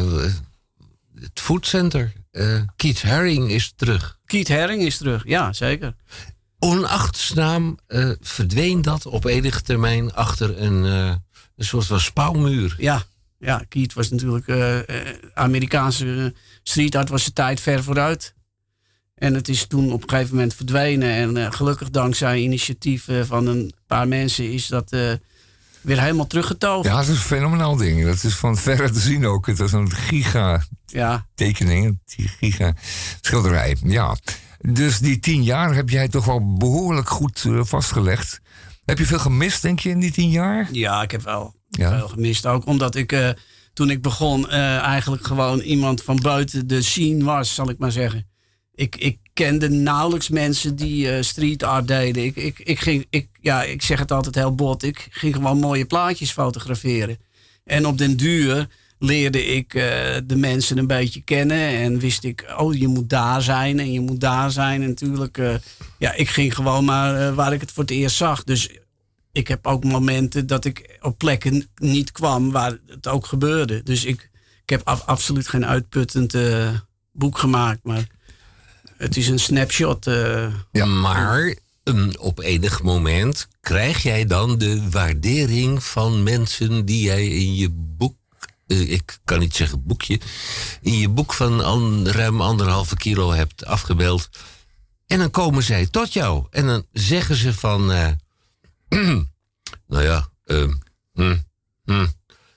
het foodcenter. eh Keith Haring is terug. Keith Haring is terug. Ja, zeker. Onachtsnaam eh, verdween dat op enige termijn achter een, eh, een soort van spouwmuur. Ja, ja Keith was natuurlijk eh, Amerikaanse street art was zijn tijd ver vooruit. En het is toen op een gegeven moment verdwenen. En gelukkig dankzij initiatief eh, van een paar mensen is dat weer helemaal teruggetoverd. Ja, het is een fenomenaal ding. Dat is van verre te zien ook. Het was een giga Ja, tekening, die giga schilderij. Ja. Dus die tien jaar heb jij toch wel behoorlijk goed eh, vastgelegd. Heb je veel gemist, denk je, in die tien jaar? ja ik heb wel Ja. veel gemist. Ook omdat ik eh, toen ik begon eh, eigenlijk gewoon iemand van buiten de scene was, zal ik maar zeggen. Ik, ik kende nauwelijks mensen die eh, street art deden. Ik, ik, ik, ging, ik, ja, ik zeg het altijd heel bot. Ik ging gewoon mooie plaatjes fotograferen. En op den duur leerde ik eh, de mensen een beetje kennen. En wist ik, oh, je moet daar zijn en je moet daar zijn. En natuurlijk, eh, ja, ik ging gewoon maar waar ik het voor het eerst zag. Dus ik heb ook momenten dat ik op plekken niet kwam waar het ook gebeurde. Dus ik, ik heb af- absoluut geen uitputtend boek gemaakt. Maar het is een snapshot. eh, Maar ehm, op enig moment krijg jij dan de waardering van mensen die jij in je boek. eh, ik kan niet zeggen boekje. In je boek van an- ruim anderhalve kilo hebt afgebeeld. En dan komen zij tot jou. En dan zeggen ze van. eh, [CLEARS THROAT] nou ja, ehm, hm, hm.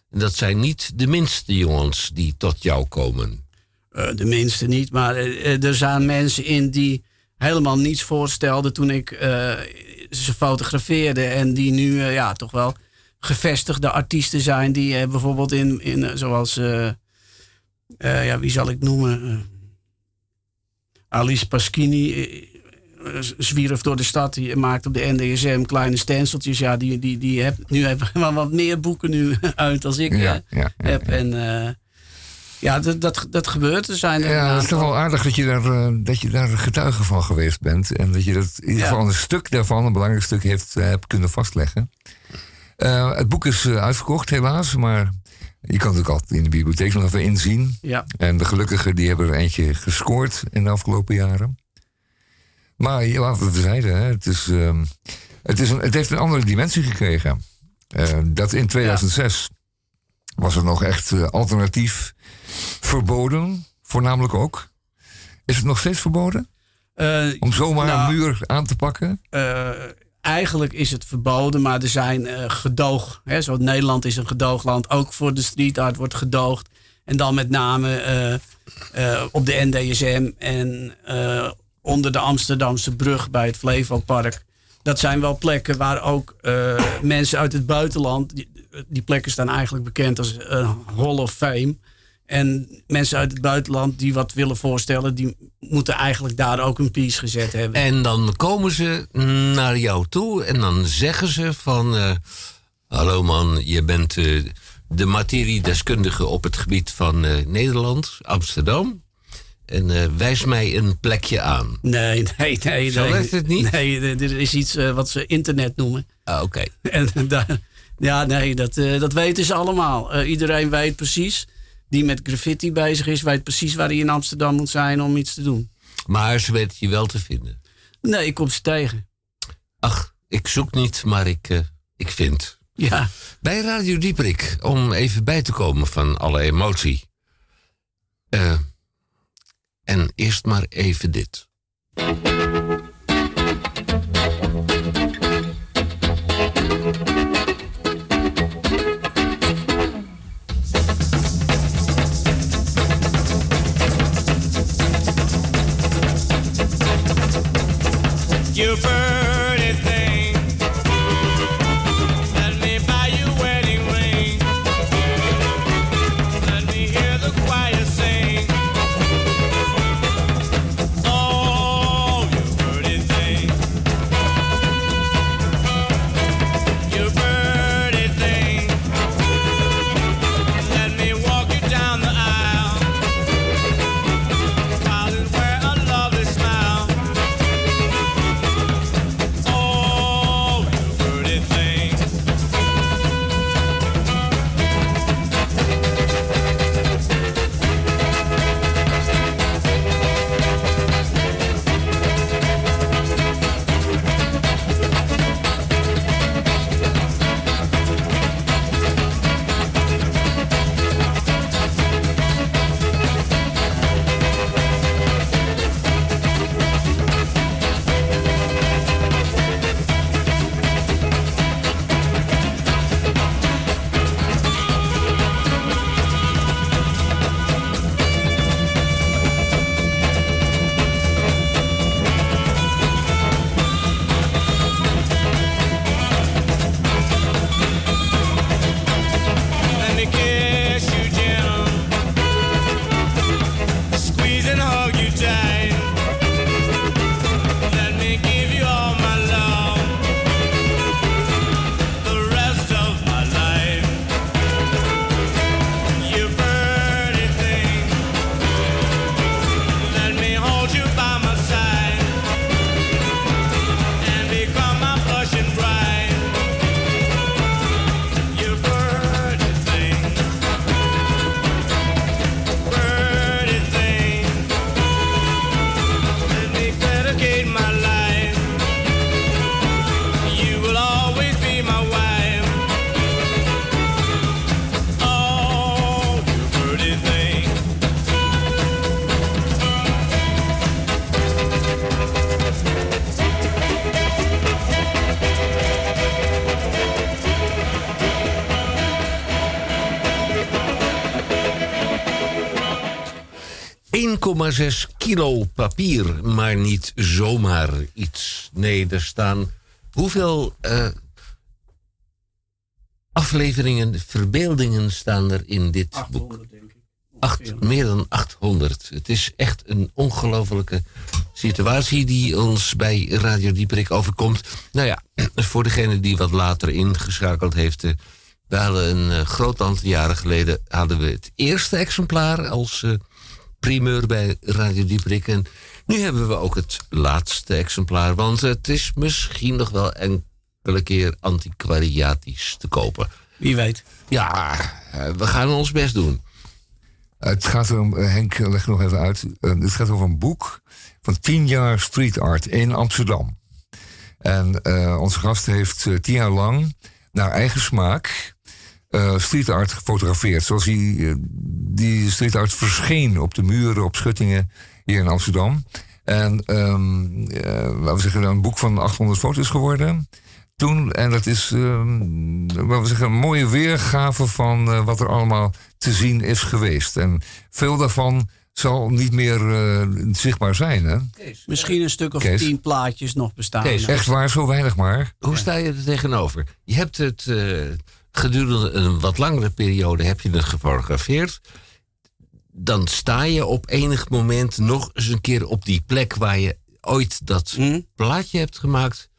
dat zijn niet de minste jongens die tot jou komen. Eh, de minste niet, maar eh, er zijn mensen in die helemaal niets voorstelden toen ik eh, ze fotografeerde. En die nu ja, toch wel gevestigde artiesten zijn. Die bijvoorbeeld in, in zoals, ja, wie zal ik noemen? Alice Paschini zwierf door de stad. Die maakt op de NDSM kleine stenseltjes. Ja, die, die, die heb, nu hebben wel wat meer boeken nu [LAUGHS] uit als ik Ja, ja, ja, heb. En ja, dat, dat, dat gebeurt. Er zijn er Ja, het is toch wel aardig dat je, daar, eh, dat je daar getuige van geweest bent. En dat je dat in ieder Ja. geval een stuk daarvan, een belangrijk stuk, heeft, eh, hebt kunnen vastleggen. Eh, het boek is uitverkocht, helaas. Maar je kan het ook altijd in de bibliotheek nog even inzien. Ja, En de gelukkigen die hebben er eentje gescoord in de afgelopen jaren. Maar wat we zeiden, hè, het, is, ehm, het, is een, het heeft een andere dimensie gekregen. Dat in 2006 was er nog echt alternatief verboden, voornamelijk ook. Is het nog steeds verboden? Eh, Om zomaar nou, een muur aan te pakken? eh, eigenlijk is het verboden, maar er zijn eh, gedoog. Hè, zo Nederland is een gedoogland. Ook voor de street art wordt gedoogd. En dan met name op de NDSM en onder de Amsterdamse brug bij het Flevopark. Dat zijn wel plekken waar ook mensen uit het buitenland. Die, die plekken staan eigenlijk bekend als een Hall of Fame. En mensen uit het buitenland die wat willen voorstellen, die moeten eigenlijk daar ook een piece gezet hebben. En dan komen ze naar jou toe en dan zeggen ze van... eh, Hallo man, je bent eh, de materiedeskundige op het gebied van eh, Nederland, Amsterdam. En wijs mij een plekje aan. Nee, [LAUGHS] nee, nee. Zo nee. werkt het niet? Nee, er er is iets wat ze internet noemen. Ah, oké. [LAUGHS] En daar, ja, nee, dat, dat weten ze allemaal. Iedereen weet precies, die met graffiti bezig is, weet precies waar hij in Amsterdam moet zijn om iets te doen. Maar ze weten je wel te vinden. Nee, ik kom ze tegen. Ach, ik zoek niet, maar ik, eh, ik vind. Ja. Bij Radio Dieperik, om even bij te komen van alle emotie. Eh, en eerst maar even dit. 1,6 kilo papier, maar niet zomaar iets. Nee, er staan hoeveel eh, afleveringen, verbeeldingen staan er in dit 800, boek? Denk ik. Meer dan 800. Het is echt een ongelofelijke situatie die ons bij Radio Dieprik overkomt. Nou ja, [CLEARS THROAT] voor degene die wat later ingeschakeld heeft. Eh, we hadden een eh, groot aantal jaren geleden hadden we het eerste exemplaar als primeur bij Radio Dieperik. En nu hebben we ook het laatste exemplaar. Want het is misschien nog wel enkele keer antiquariatisch te kopen. Wie weet. Ja, eh, we gaan ons best doen. Het gaat om, eh, Henk, leg nog even uit. Eh, het gaat over een boek van 10 jaar street art in Amsterdam. En eh, onze gast heeft tien jaar lang naar eigen smaak eh, street art gefotografeerd. Zoals die, eh, die street art verscheen op de muren, op schuttingen hier in Amsterdam. En ehm, eh, laten we zeggen, een boek van 800 foto's geworden. Toen, en dat is ehm, laten we zeggen, een mooie weergave van eh, wat er allemaal te zien is geweest. En veel daarvan zal niet meer eh, zichtbaar zijn. Hè? Misschien een stuk of Kees. tien plaatjes nog bestaan. Kees, Echt waar, zo weinig maar. Hoe sta je er tegenover? Je hebt het eh, gedurende een wat langere periode heb je het gefotografeerd. Dan sta je op enig moment nog eens een keer op die plek waar je ooit dat Hm? plaatje hebt gemaakt.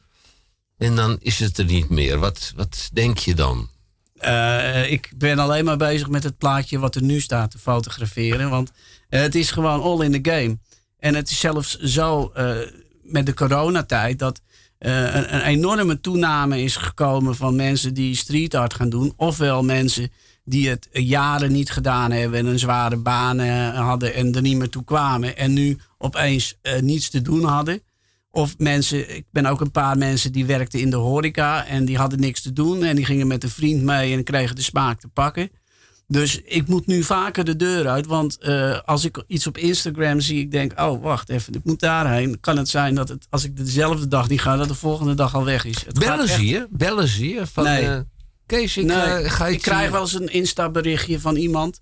En dan is het er niet meer. Wat, wat denk je dan? Eh, ik ben alleen maar bezig met het plaatje wat er nu staat te fotograferen. Want eh, het is gewoon all in the game. En het is zelfs zo eh, met de coronatijd dat eh, een, een enorme toename is gekomen van mensen die street art gaan doen. Ofwel mensen die het jaren niet gedaan hebben en een zware baan eh, hadden en er niet meer toe kwamen. En nu opeens eh, niets te doen hadden. Of mensen, ik ben ook een paar mensen die werkten in de horeca en die hadden niks te doen. En die gingen met een vriend mee en kregen de smaak te pakken. Dus ik moet nu vaker de deur uit. Want eh, als ik iets op Instagram zie, ik denk, oh wacht even, ik moet daarheen. Kan het zijn dat het, als ik dezelfde dag niet ga, dat de volgende dag al weg is. Het Bellen zie je? Bellen zie je? Van, Nee. eh, Kees, ik Nee, eh, ga ik krijg wel eens een Insta-berichtje van iemand.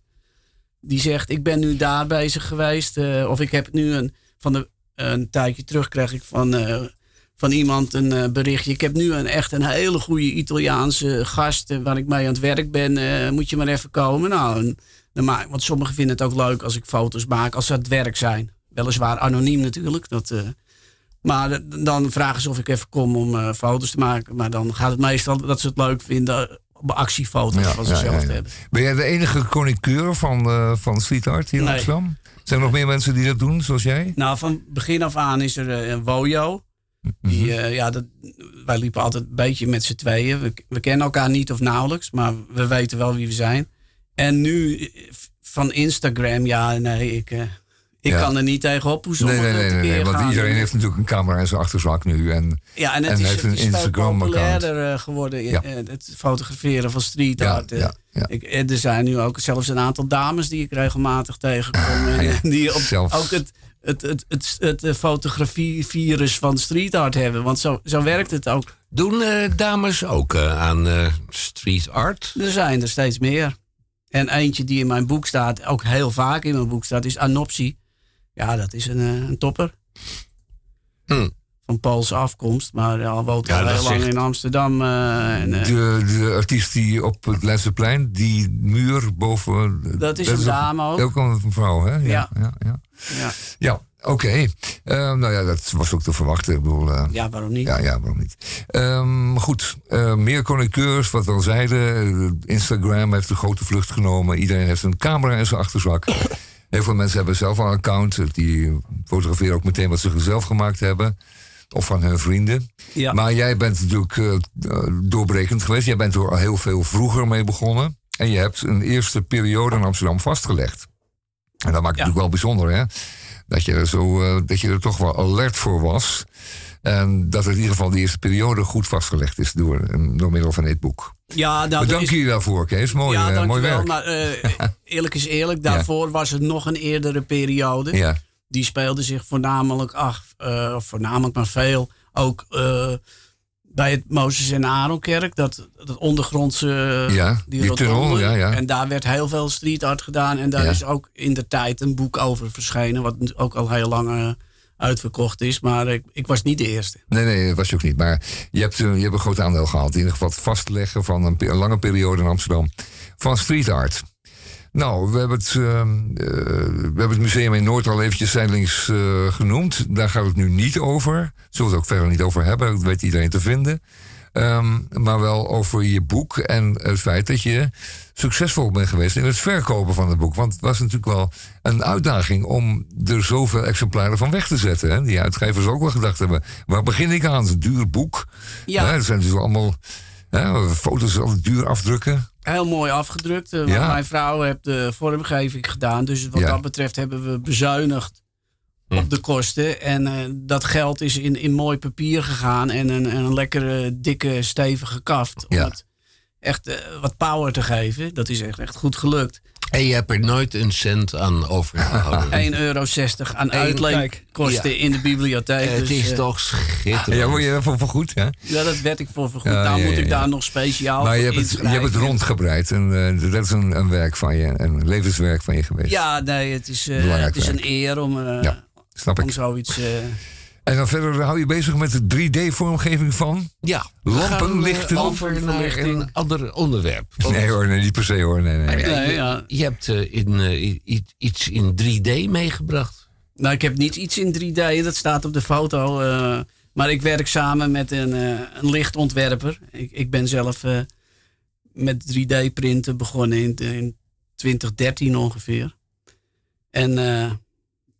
Die zegt, ik ben nu daar bezig geweest. of ik heb nu een, van de, een tijdje terug kreeg ik van, van iemand een eh, berichtje. Ik heb nu een, echt een hele goede Italiaanse gast eh, waar ik mee aan het werk ben. eh, moet je maar even komen. Nou, en, dan maak, want sommigen vinden het ook leuk als ik foto's maak als ze aan het werk zijn. Weliswaar anoniem natuurlijk. Dat, maar dan vragen ze of ik even kom om foto's te maken. Maar dan gaat het meestal dat ze het leuk vinden op actiefoto's Ja, van ze ja, zelf ja, te hebben. Ben jij de enige chroniqueur van, van street art hier in Nee. Amsterdam? Zijn er nog meer mensen die dat doen, zoals jij? Nou, van begin af aan is er een Wojo. Mhm. Die, eh, ja, dat, wij liepen altijd een beetje met z'n tweeën. We, we kennen elkaar niet of nauwelijks, maar we weten wel wie we zijn. En nu eh, van Instagram, ja, nee, ik, eh, ik Ja. kan er niet tegenop hoe Nee, nee, nee, nee, want iedereen heeft natuurlijk een camera in zijn achterzak nu. En, Ja, en het en is, heeft een populairder eh, geworden, Ja. het fotograferen van street art. ja. Ik, er zijn nu ook zelfs een aantal dames die ik regelmatig tegenkom. en, Ja, [LAUGHS] die op, ook het, het, het, het, het, eh, fotografie-virus van street art hebben. Want zo, zo werkt het ook. Doen eh, dames ook eh, aan street art? Er zijn er steeds meer. En eentje die in mijn boek staat, ook heel vaak in mijn boek staat, is Anopsie. Ja, dat is een, een topper. Hm. Van Poolse afkomst, maar al woont Ja, al heel lang in Amsterdam. eh, en, eh, de, de artiest die op het Leidseplein, die muur boven... Dat is een dame ook. Ook een vrouw, hè? Ja, Ja. ja, ja. ja. Oké. Eh, nou ja, dat was ook te verwachten. Ik bedoel, eh, ja, waarom niet? Ja, ja, waarom niet? Ehm, goed, meer chroniqueurs, wat we al zeiden. Instagram heeft een grote vlucht genomen. Iedereen heeft een camera in zijn achterzak. [LAUGHS] Heel veel mensen hebben zelf een account. Die fotograferen ook meteen wat ze zelf gemaakt hebben. Of van hun vrienden. Ja. Maar jij bent natuurlijk eh, doorbrekend geweest. Jij bent er al heel veel vroeger mee begonnen. En je hebt een eerste periode in Amsterdam vastgelegd. En dat maakt het natuurlijk wel bijzonder, hè? Dat je, er zo, eh, dat je er toch wel alert voor was. En dat het in ieder geval de eerste periode goed vastgelegd is door, door middel van dit boek. Ja, nou, Bedank er is- je daarvoor, Kees. Mooi, ja, eh, mooi werk. Maar [LAUGHS] eerlijk is eerlijk, daarvoor was het nog een eerdere periode. Ja. Die speelde zich voornamelijk af, eh, of voornamelijk maar veel, ook eh, bij het Mozes en Aaronkerk. Dat, dat ondergrondse, eh, Ja, die tunnel, ja, ja. En daar werd heel veel street art gedaan. En daar Ja. is ook in de tijd een boek over verschenen, wat ook al heel lang uitverkocht is. Maar ik, ik was niet de eerste. Nee, nee, dat was je ook niet. Maar je hebt, je hebt een groot aandeel gehad. In ieder geval het vastleggen van een, een lange periode in Amsterdam. Van street art. Nou, we hebben het, ehm, eh, we hebben het museum in Noord al eventjes zijdelings eh, genoemd. Daar gaat het nu niet over. Zullen we het ook verder niet over hebben. Dat weet iedereen te vinden. Ehm, maar wel over je boek en het feit dat je succesvol bent geweest in het verkopen van het boek. Want het was natuurlijk wel een uitdaging om er zoveel exemplaren van weg te zetten. Hè? Die uitgevers ook wel gedacht hebben, waar begin ik aan? Het duur boek. Ja. Er zijn dus allemaal hè, foto's altijd duur afdrukken. Heel mooi afgedrukt. eh, Ja. Mijn vrouw heeft de vormgeving gedaan. Dus wat Ja. dat betreft hebben we bezuinigd op de kosten. En eh, dat geld is in, in mooi papier gegaan. En een, een lekkere, dikke, stevige kaft. Om Ja. het echt eh, wat power te geven. Dat is echt, echt goed gelukt. En je hebt er nooit een cent aan overgehouden. [LAUGHS] 1,60 euro aan uitleenkosten Ja. in de bibliotheek. Het dus, is eh, toch schitterend. Ja, word je daarvoor vergoed, hè? Ja, dat werd ik voor vergoed. Ja, nou ja, moet ja, ik ja. daar nog speciaal Maar je voor hebt het, je hebt het rondgebreid. En eh, dat is een, een werk van je, een levenswerk van je geweest. Ja, nee, het is, eh, het is een eer om, eh, Ja, snap om ik. zoiets... eh, En dan verder hou je bezig met de 3D-vorming van Ja. lampen, lichten. Over naar een ander onderwerp. Nee hoor, nee, niet per se hoor. Nee, nee. Nee, je, ja. je hebt eh, in, eh, iets in 3D meegebracht. Nou, ik heb niet iets in 3D, dat staat op de foto. eh, maar ik werk samen met een, eh, een lichtontwerper. Ik, ik ben zelf eh, met 3D-printen begonnen in, in 2013 ongeveer. En eh,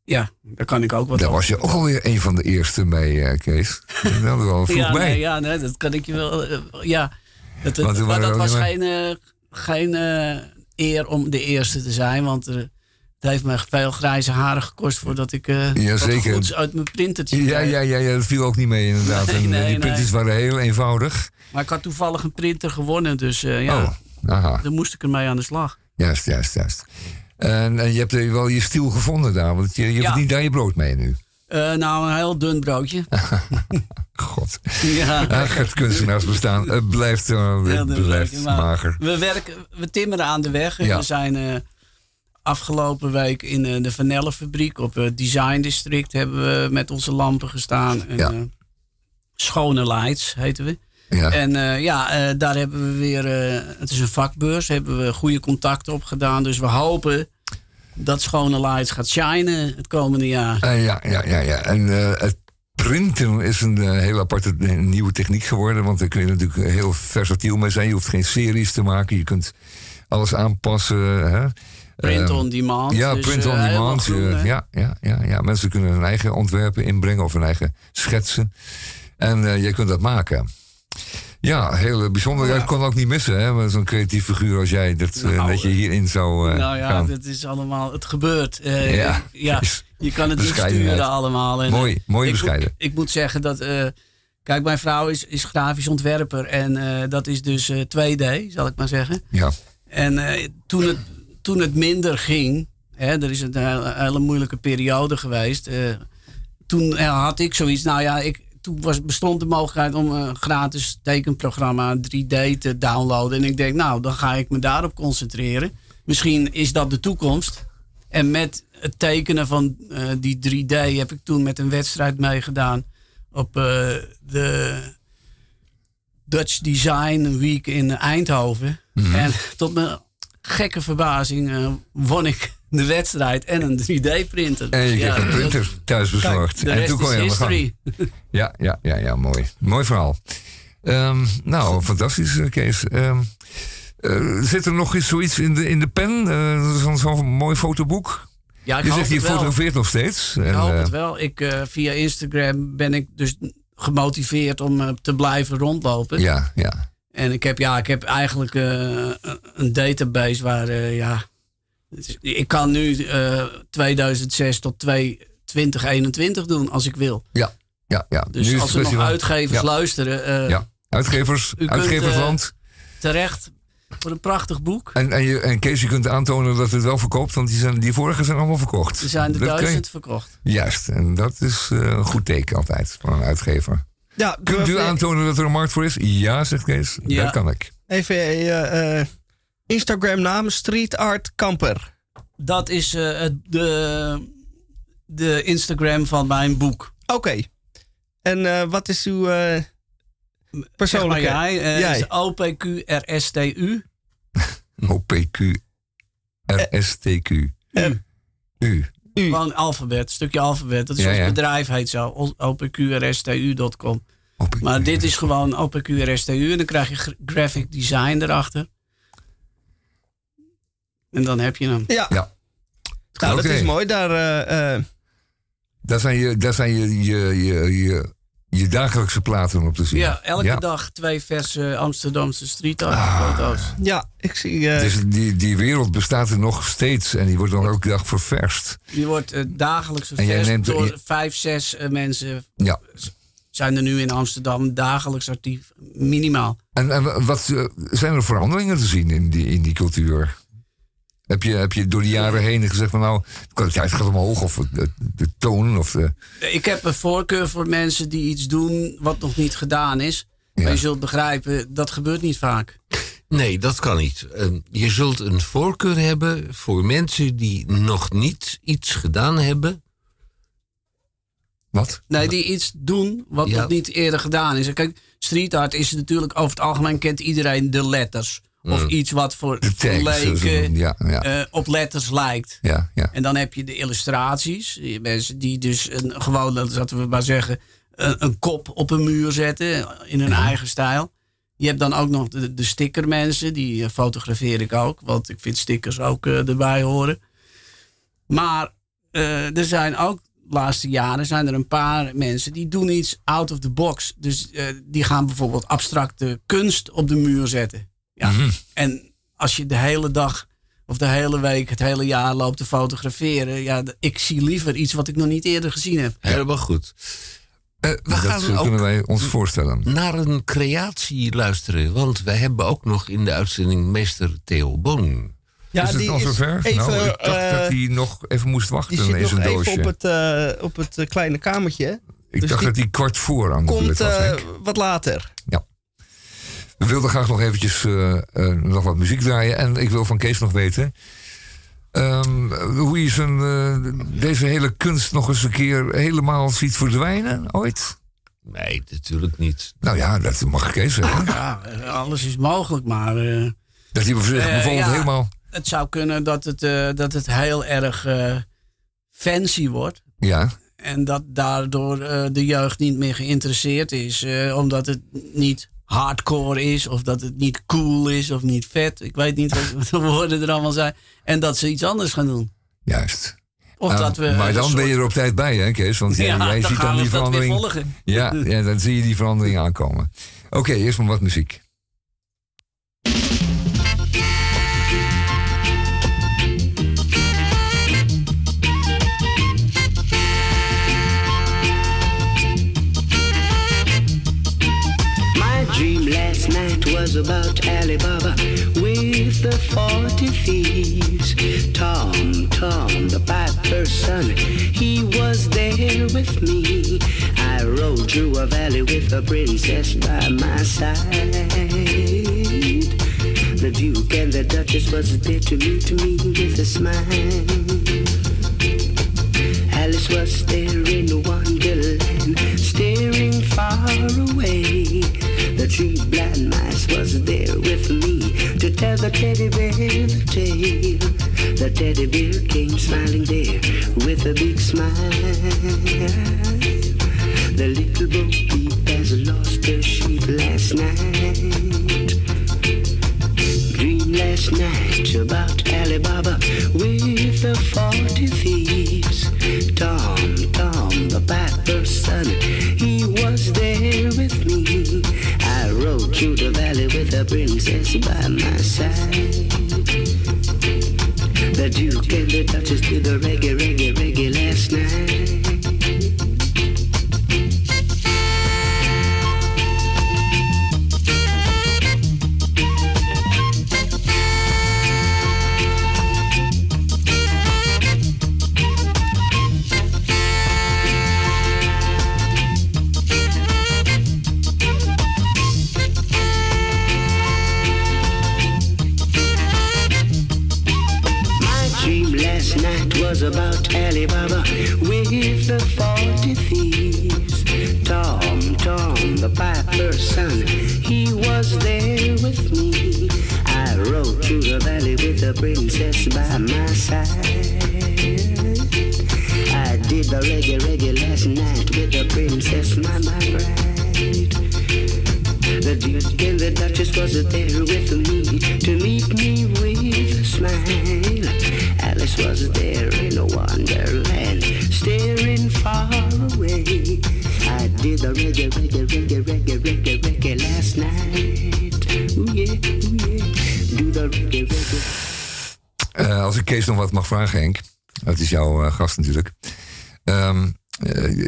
ja, daar kan ik ook wat Daar over was je ook alweer een van de eerste bij, eh, Kees. Dat hadden we al vroeg ja, bij. nee, ja, nee, dat kan ik je wel. eh, ja, het, het- Want er maar dat was geen, eh, geen eh, eer om de eerste te zijn. Want eh, het heeft me veel grijze haren gekost voordat ik eh Ja, zeker. goeds uit mijn printertje Ja, ja, ja, ja, dat viel ook niet mee inderdaad. Nee, En, eh, nee, die nee. printjes waren heel eenvoudig. Maar ik had toevallig een printer gewonnen, dus eh, ja, Oh, aha. daar moest ik ermee aan de slag. Juist, juist, juist. En, en je hebt eh, wel je stiel gevonden daar, want je, je Ja. verdient daar je brood mee nu. Eh, nou, een heel dun broodje. [LAUGHS] God. ja. Ach, het kunstenaarsbestaan. Het blijft, eh, het blijft broodje, maar mager. We, werken, we timmeren aan de weg. en Ja. We zijn eh, afgelopen week in eh, de Vanellenfabriek op het Design District hebben we met onze lampen gestaan. En, Ja. eh, Schone Lights heten we. Ja. En eh, ja, eh, daar hebben we weer, eh, het is een vakbeurs, hebben we goede contacten op gedaan. Dus we hopen dat Schone Lights gaat shinen het komende jaar. Ja, ja, ja, ja. En het printen is een eh, heel aparte nieuwe techniek geworden. Want daar kun je natuurlijk heel versatiel mee zijn. Je hoeft geen series te maken. Je kunt alles aanpassen. Hè? Print Ehm, on demand. Ja, dus, print on demand. groen, ja, ja, ja, ja. Mensen kunnen hun eigen ontwerpen inbrengen of hun eigen schetsen. En je kunt dat maken. Ja, heel bijzonder. Ja, ik kon ook niet missen, hè? Zo'n creatief figuur als jij, dat, eh, Nou, dat je hierin zou eh, nou ja, gaan. het is allemaal, het gebeurt. Eh, Ja, ja, [LAUGHS] je kan het niet sturen allemaal. En, Mooi, eh, mooi ik bescheiden. Moet, ik moet zeggen dat, eh, kijk, mijn vrouw is, is grafisch ontwerper en eh, dat is dus eh, 2D, zal ik maar zeggen. Ja. En eh, toen, het, toen het minder ging, hè, er is een hele, hele moeilijke periode geweest. eh, toen eh, had ik zoiets, nou ja, ik, toen was, bestond de mogelijkheid om een gratis tekenprogramma 3D te downloaden. En ik denk, nou, dan ga ik me daarop concentreren. Misschien is dat de toekomst. En met het tekenen van eh, die 3D heb ik toen met een wedstrijd meegedaan op eh, de Dutch Design Week in Eindhoven. Mhm. En [LAUGHS] tot mijn gekke verbazing eh, won ik de wedstrijd en een 3D-printer. En je kreeg een printer thuis bezorgd. en toen kon je history. [LAUGHS] Ja, ja, ja, ja, mooi. Mooi verhaal. Ehm, nou, fantastisch, eh, Kees. Eh, zit er nog eens zoiets in de, in de pen? Eh, Zo'n mooi fotoboek? Ja, ik je zegt, je fotografeert nog steeds. Ik En, hoop het wel. Ik, via Instagram ben ik dus gemotiveerd om te blijven rondlopen. Ja, ja. En ik heb, ja, ik heb eigenlijk een database waar, ja... is- Ik kan nu eh, 2006 tot 2 2021 doen als ik wil. Ja, ja, ja. Dus Nu als er nog van- uitgevers Ja. luisteren, eh, Ja, uitgevers, kunt, uitgeversland. terecht voor een prachtig boek. En, en, je, en Kees, je kunt aantonen dat het wel verkoopt, want die, zijn, die vorige zijn allemaal verkocht. Er zijn er je- duizend verkocht. Juist, en dat is eh, een goed teken altijd voor een uitgever. Ja, Kunt u aantonen dat er een markt voor is? Ja, zegt Kees. Ja. Dat kan ik. Even eh, eh, Instagram naam Street Art Kamper. Dat is eh, de, de Instagram van mijn boek. Oké. En eh, wat is uw eh, Zeg maar persoonlijke... jij, eh, Jij. is OPQRSTU. OPQ, RSTQ. U. U. Gewoon alfabet, stukje alfabet. Dat is Ja, ons ja. bedrijf heet zo. OPQRSTU.com. OPQ. Maar dit is gewoon OPQRSTU en dan krijg je gra- graphic design erachter. En dan heb je hem. Ja. Ja. Nou, dat is mooi. Daar, eh, eh, Daar zijn, je, daar zijn je, je, je, je, je dagelijkse platen op te zien. Ja, elke Ja. dag twee verse Amsterdamse street art foto's. ja, ik zie... eh, Dus die, die wereld bestaat er nog steeds en die wordt nog elke dag ververst. Die wordt dagelijks ververst door je- vijf, zes mensen Ja, zijn er nu in Amsterdam dagelijks actief, minimaal. En, en wat zijn er veranderingen te zien in die, in die cultuur? Heb je, heb je door de jaren heen gezegd van nou, de kwaliteit gaat omhoog of de, de toon of de... Ik heb een voorkeur voor mensen die iets doen wat nog niet gedaan is. Ja. Maar je zult begrijpen, dat gebeurt niet vaak. Nee, dat kan niet. Eh, je zult een voorkeur hebben voor mensen die nog niet iets gedaan hebben. Wat? Nee, die iets doen wat Ja. nog niet eerder gedaan is. Kijk, street art is natuurlijk over het algemeen kent iedereen de letters. Of Mm. iets wat voor, De voor leken. Ja, ja. eh, op letters lijkt. Ja, ja. En dan heb je de illustraties. Mensen die dus een, gewoon, laten we maar zeggen, een, een kop op een muur zetten in hun eigen stijl. Je hebt dan ook nog de, de stickermensen, die eh, fotografeer ik ook. Want ik vind stickers ook eh, erbij horen. Maar er zijn ook, de laatste jaren zijn er een paar mensen die doen iets out of the box. Dus die gaan bijvoorbeeld abstracte kunst op de muur zetten. Ja. En als je de hele dag of de hele week, het hele jaar loopt te fotograferen. Ja, ik zie liever iets wat ik nog niet eerder gezien heb. Helemaal goed. Eh, we dat gaan ook kunnen wij ons voorstellen. naar een creatie luisteren. Want wij hebben ook nog in de uitzending meester Theo Boon. Ja, is het die al is zover? even, nou, ik dacht eh, dat hij nog even moest Die wachten zit in nog zijn even doosje. op het, eh, op het kleine kamertje. ik dus dacht die dat hij kwart voor aan de Komt was. Henk. wat later. We wilden graag nog eventjes eh, eh, nog wat muziek draaien. En ik wil van Kees nog weten... ehm, hoe je zijn, eh, deze hele kunst nog eens een keer helemaal ziet verdwijnen ooit? Nee, natuurlijk niet. Nou ja, dat mag Kees zeggen. [LAUGHS] Ja, alles is mogelijk, maar Dat hij bijvoorbeeld ja. helemaal... het zou kunnen dat het, eh, dat het heel erg fancy wordt. Ja, En dat daardoor eh, de jeugd niet meer geïnteresseerd is. eh, omdat het niet hardcore is. Of dat het niet cool is. Of niet vet. Ik weet niet wat [LAUGHS] de woorden er allemaal zijn. En dat ze iets anders gaan doen. juist. Of Ah, dat we maar dan ben je er op tijd bij, hè Kees? Want jij, Ja, jij dan ziet dan die verandering... Ja, [LAUGHS] ja, dan zie je die verandering aankomen. Oké, eerst maar wat muziek. About Alibaba with the 40 thieves. Tom, Tom, the piper's son, he was there with me. I rode through a valley with a princess by my side. The Duke and the Duchess was there to meet me with a smile. Alice was there in Wonderland, staring far three blind mice was there with me to tell the teddy bear the tale. The teddy bear came smiling there with a big smile. The little bo peep has lost her sheep last night. Dream last night about Alibaba with the forty thieves. Tom, Tom, the piper's son, Rode through the valley with the princess by my side. The Duke and the Duchess did the reggae, reggae, reggae princess by my side. I did the reggae, reggae last night with the princess, my, my bride. The Duke and the Duchess was there with me to meet me with a smile. Kees nog wat mag vragen, Henk. Dat is jouw eh, gast natuurlijk.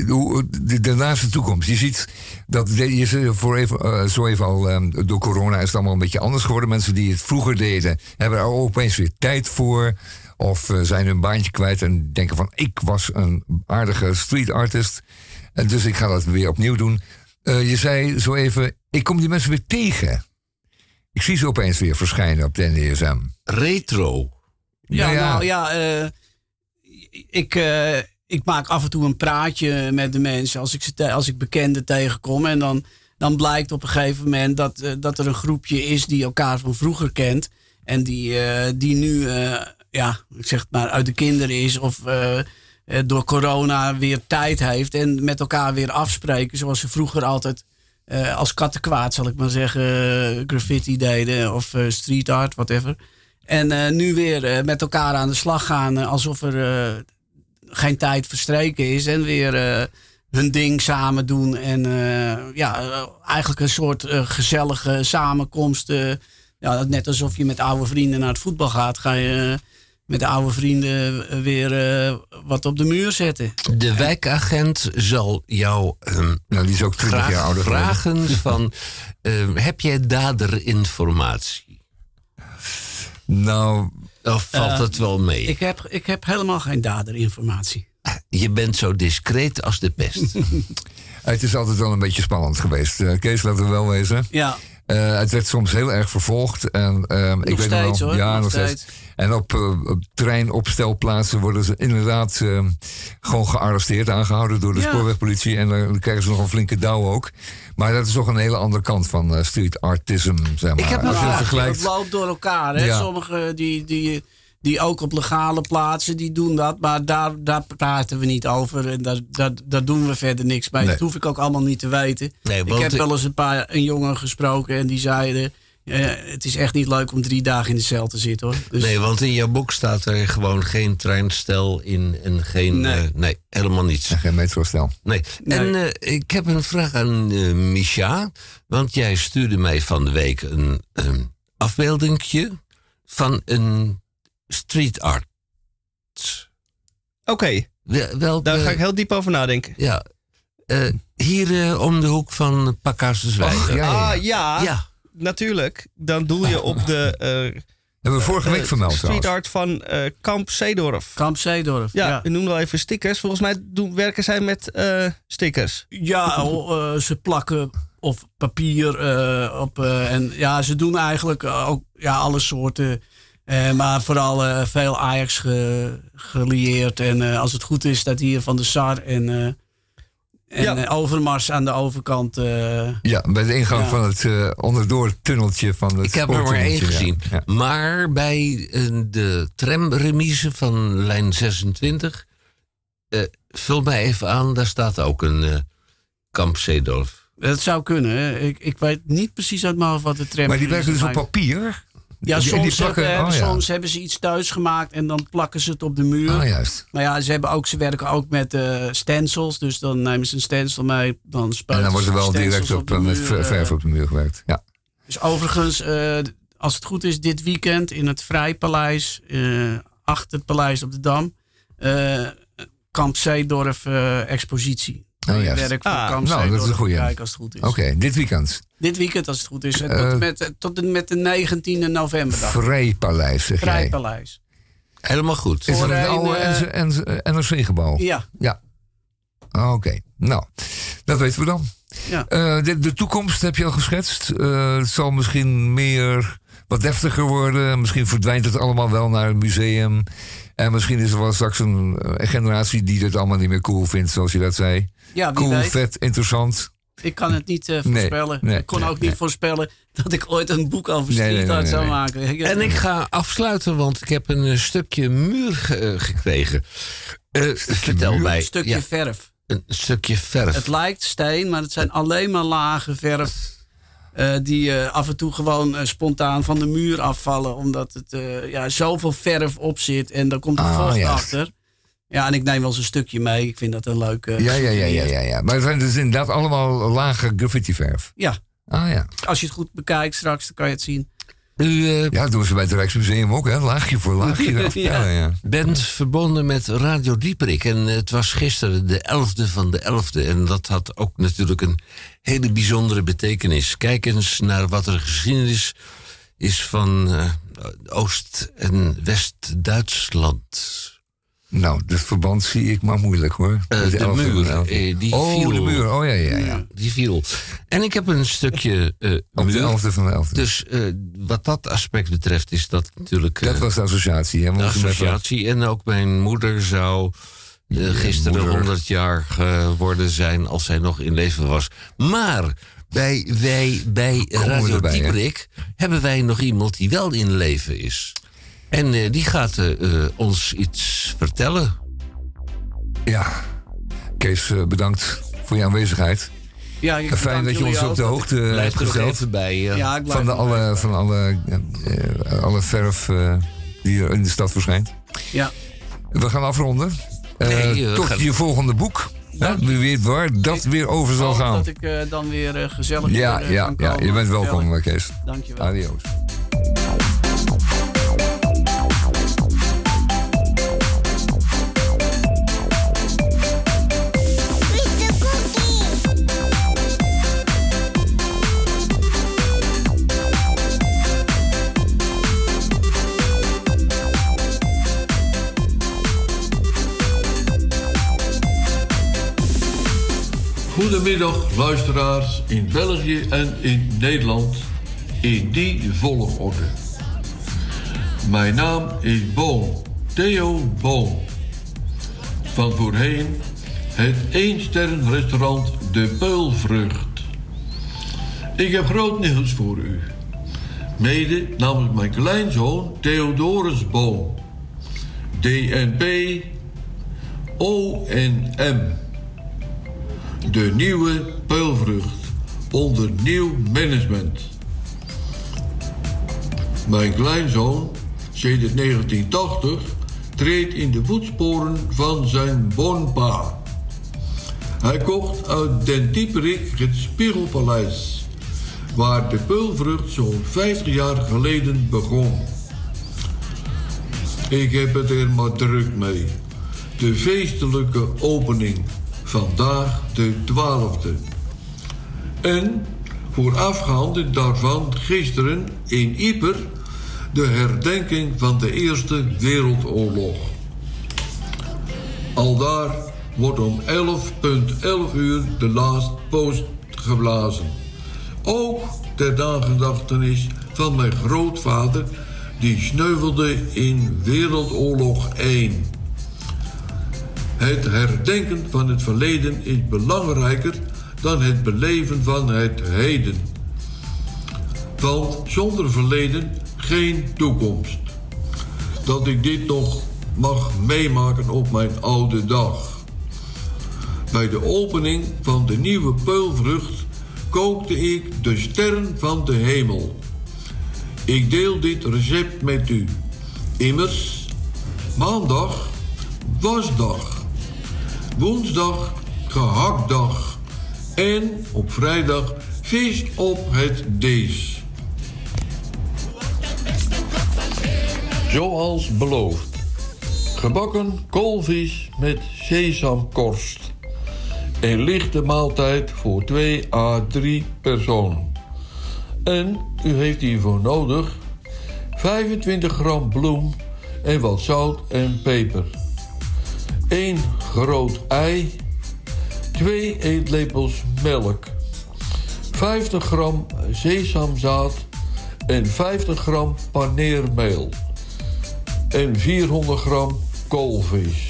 Hoe- de, naaste toekomst. Je ziet dat je voor even, eh, zo even al ehm, door corona is het allemaal een beetje anders geworden. Mensen die het vroeger deden, hebben er opeens weer tijd voor. Of zijn hun baantje kwijt en denken van ik was een aardige street artist. En dus ik ga dat weer opnieuw doen. Je zei zo even, ik kom die mensen weer tegen. Ik zie ze opeens weer verschijnen op de NDSM. Retro. Ja, ja. nou ja, eh, ik, eh, ik maak af en toe een praatje met de mensen als ik, ze als ik bekenden tegenkom. En dan, dan blijkt op een gegeven moment dat, eh, dat er een groepje is die elkaar van vroeger kent. En die, die nu, ja, ik zeg maar, uit de kinderen is of door corona weer tijd heeft. En met elkaar weer afspreken zoals ze vroeger altijd als kattenkwaad, zal ik maar zeggen, graffiti deden of street art, whatever. En eh, nu weer eh, met elkaar aan de slag gaan eh, alsof er eh, geen tijd verstreken is. En weer eh, hun ding samen doen. En eh, ja, eigenlijk een soort gezellige samenkomst. eh, ja, net alsof je met oude vrienden naar het voetbal gaat. Ga je met de oude vrienden weer eh, wat op de muur zetten. De wijkagent zal jou ehm, Nou, die is ook 20 graag jaar ouder geworden. vragen [LAUGHS] van... ehm, heb jij daderinformatie? Nou, Of valt Eh, het wel mee? Ik heb, ik heb helemaal geen daderinformatie. Je bent zo discreet als de pest. [LAUGHS] het is altijd wel een beetje spannend geweest. Eh, Kees, laten we wel wezen. Ja, Eh, het werd soms heel erg vervolgd. En, ehm, ik weet nog steeds, wel, hoor, Ja, nog nog steeds. En op, op treinopstelplaatsen worden ze inderdaad gewoon gearresteerd, aangehouden door de Ja. spoorwegpolitie. En dan krijgen ze nog een flinke douw ook. Maar dat is toch een hele andere kant van eh, street artism, zeg maar. heb Als je een het vergelijkt. Het loopt door elkaar. Hè? Ja. Sommigen die, die, die ook op legale plaatsen, die doen dat. Maar daar, daar praten we niet over. En daar, daar, daar doen we verder niks bij. Nee. Dat hoef ik ook allemaal niet te weten. Nee, ik heb ik- wel eens een paar een jongen gesproken en die zeiden... eh, het is echt niet leuk om drie dagen in de cel te zitten hoor. Dus, Nee, want in jouw boek staat er gewoon geen treinstel in en geen... Nee. Nee, nee helemaal niets. En geen metrostel. Nee. Nee. En eh, ik heb een vraag aan eh Micha. Want jij stuurde mij van de week een, een afbeeldingje van een street art. Oké, Wel, welke- daar ga ik heel diep over nadenken. Ja. Eh, hier eh, om de hoek van Pakhuis de Zwijger. Och, ja, ja. Ah, ja, Ja. Natuurlijk. Dan doe je op de [LAUGHS] eh, Hebben we vorige week eh, vermeld street art van eh, Kamp Zeedorf. Kamp Zeedorf. Ja, Ja, noemen wel even stickers. Volgens mij doen, werken zij met eh, stickers. ja oh, eh, ze plakken of papier eh, op. eh, en ja, ze doen eigenlijk ook ja, alle soorten. Eh, maar vooral veel Ajax ge, gelieerd. En eh, als het goed is, staat hier van de SAR en, eh, en Ja. eh, Overmars aan de overkant. eh, Ja, bij de ingang Ja. van het eh onderdoor tunneltje van het Ik heb er maar één gezien. Maar bij de tramremise van lijn 26... eh, vul mij even aan, daar staat ook een Kamp Zeedorf. dat zou kunnen. Ik, ik weet niet precies uit mijn hoofd wat de tram Maar die werken dus op papier? Ja, Die- soms, die plakken- hebben, oh, ja. soms hebben ze iets thuis gemaakt en dan plakken ze het op de muur. Ah, juist. Maar ja, ze, hebben ook, ze werken ook met eh, stencils. Dus dan nemen ze een stencil mee. Dan En spuiten dan wordt er wel direct op, de eh, met muur, ver- eh. verf op de muur gewerkt. Ja. Dus overigens, als het goed is, dit weekend in het Vrijpaleis. eh achter het Paleis op de Dam. Kamp Zeedorf expositie. Oh, juist. werk van Ah, Kamp nou, dat is een kijken als het goed is. Oké, dit weekend. Dit weekend als het goed is. eh, tot, en met, tot en met de 19e november. Vrijpaleis, zeg. Vrijpaleis. Helemaal goed. Is dat het een, oude eh, NRC NRC-gebouw? Ja, Ja. Ah, Oké, nou, dat weten we dan. Ja. Eh, de, de toekomst heb je al geschetst. Eh, het zal misschien meer, wat deftiger worden. Misschien verdwijnt het allemaal wel naar het museum. En misschien is er wel straks een, generatie die het allemaal niet meer cool vindt, zoals je dat zei. ja wie Cool, weet. vet, interessant. Ik kan het niet eh, voorspellen. nee, ik kon nee, ook niet nee. voorspellen dat ik ooit een boek over Nee, nee, street nee, art nee, zou nee. maken. En ik ga afsluiten, want ik heb een eh, stukje muur ge- eh, gekregen. Eh, vertel muur? mij. een stukje ja, verf. een stukje verf. Het lijkt steen, maar het zijn alleen maar lagen verf. Eh, die eh, af en toe gewoon eh, spontaan van de muur afvallen. Omdat het ja, zoveel verf op zit. En daar komt er Ah, juist. achter. Ja, en ik neem wel eens een stukje mee. Ik vind dat een leuk. eh, Ja, ja, ja, ja, ja, ja. Maar het zijn dus inderdaad allemaal lage graffitiverf. Ja, Ah ja. als je het goed bekijkt straks, dan kan je het zien. U eh, Ja, dat doen ze bij het Rijksmuseum ook, hè? Laagje voor laagje [LAUGHS] tellen, ja. bent verbonden met Radio Dieperik. En het was gisteren de 11e van de 11e. En dat had ook natuurlijk een hele bijzondere betekenis. Kijk eens naar wat er geschiedenis is van eh, Oost- en West-Duitsland. Nou, dat verband zie ik maar moeilijk, hoor. Eh, de 11e en muur, 11e. eh, die oh, viel. de muur. Oh, ja, ja, ja. Die viel. En ik heb een stukje eh Op de. 11e van de 11e. Dus eh, wat dat aspect betreft is dat natuurlijk... dat was de associatie, hè? de associatie. En ook mijn moeder zou gisteren moeder. 100 jaar geworden zijn als zij nog in leven was. Maar bij, wij, bij Radio erbij? Dieperik hebben wij nog iemand die wel in leven is. En eh, die gaat eh, eh, ons iets vertellen. Ja. Kees, bedankt voor je aanwezigheid. Ja, ik Fijn dat je ons op de hoogte hebt gesteld. bij. Ja, ik blijf Van, de alle, van alle, alle verf eh, die er in de stad verschijnt. Ja. We gaan afronden. Nee, tot gaan- je volgende boek. Dank Wie weet waar dat weer over zal hoop gaan. dat ik dan weer gezellig Ja, weer, ja, kan ja, je bent welkom, Gezellig. Kees. Dankjewel. Adios. Goedemiddag luisteraars in België en in Nederland in die volgorde. Mijn naam is Boon, Theo Boon. Van voorheen het éénsterrenrestaurant De Peulvrucht. Ik heb groot nieuws voor u. Mede namens mijn kleinzoon Theodorus Boon. DNP ONM de nieuwe peulvrucht onder nieuw management. Mijn kleinzoon, sedert 1980, treedt in de voetsporen van zijn bonpa. Hij kocht uit Den Dieperik het Spiegelpaleis, waar de peulvrucht zo'n 50 jaar geleden begon. Ik heb het er maar druk mee. De feestelijke opening. Vandaag de 12e. En voorafgaande daarvan gisteren in Ieper de herdenking van de Eerste Wereldoorlog. Aldaar wordt om 11.11 uur de last post geblazen. Ook ter nagedachtenis van mijn grootvader die sneuvelde in Wereldoorlog 1. Het herdenken van het verleden is belangrijker dan het beleven van het heden. Want zonder verleden geen toekomst. Dat ik dit nog mag meemaken op mijn oude dag. Bij de opening van de nieuwe peulvrucht kookte ik de sterren van de hemel. Ik deel dit recept met u. Immers, maandag, wasdag. Woensdag, gehaktdag. En op vrijdag, vis op het dees. Zoals beloofd. Gebakken koolvis met sesamkorst. Een lichte maaltijd voor 2 à 3 personen. En u heeft hiervoor nodig 25 gram bloem en wat zout en peper. 1 groot ei, 2 eetlepels melk, 50 gram sesamzaad en 50 gram paneermeel en 400 gram koolvis.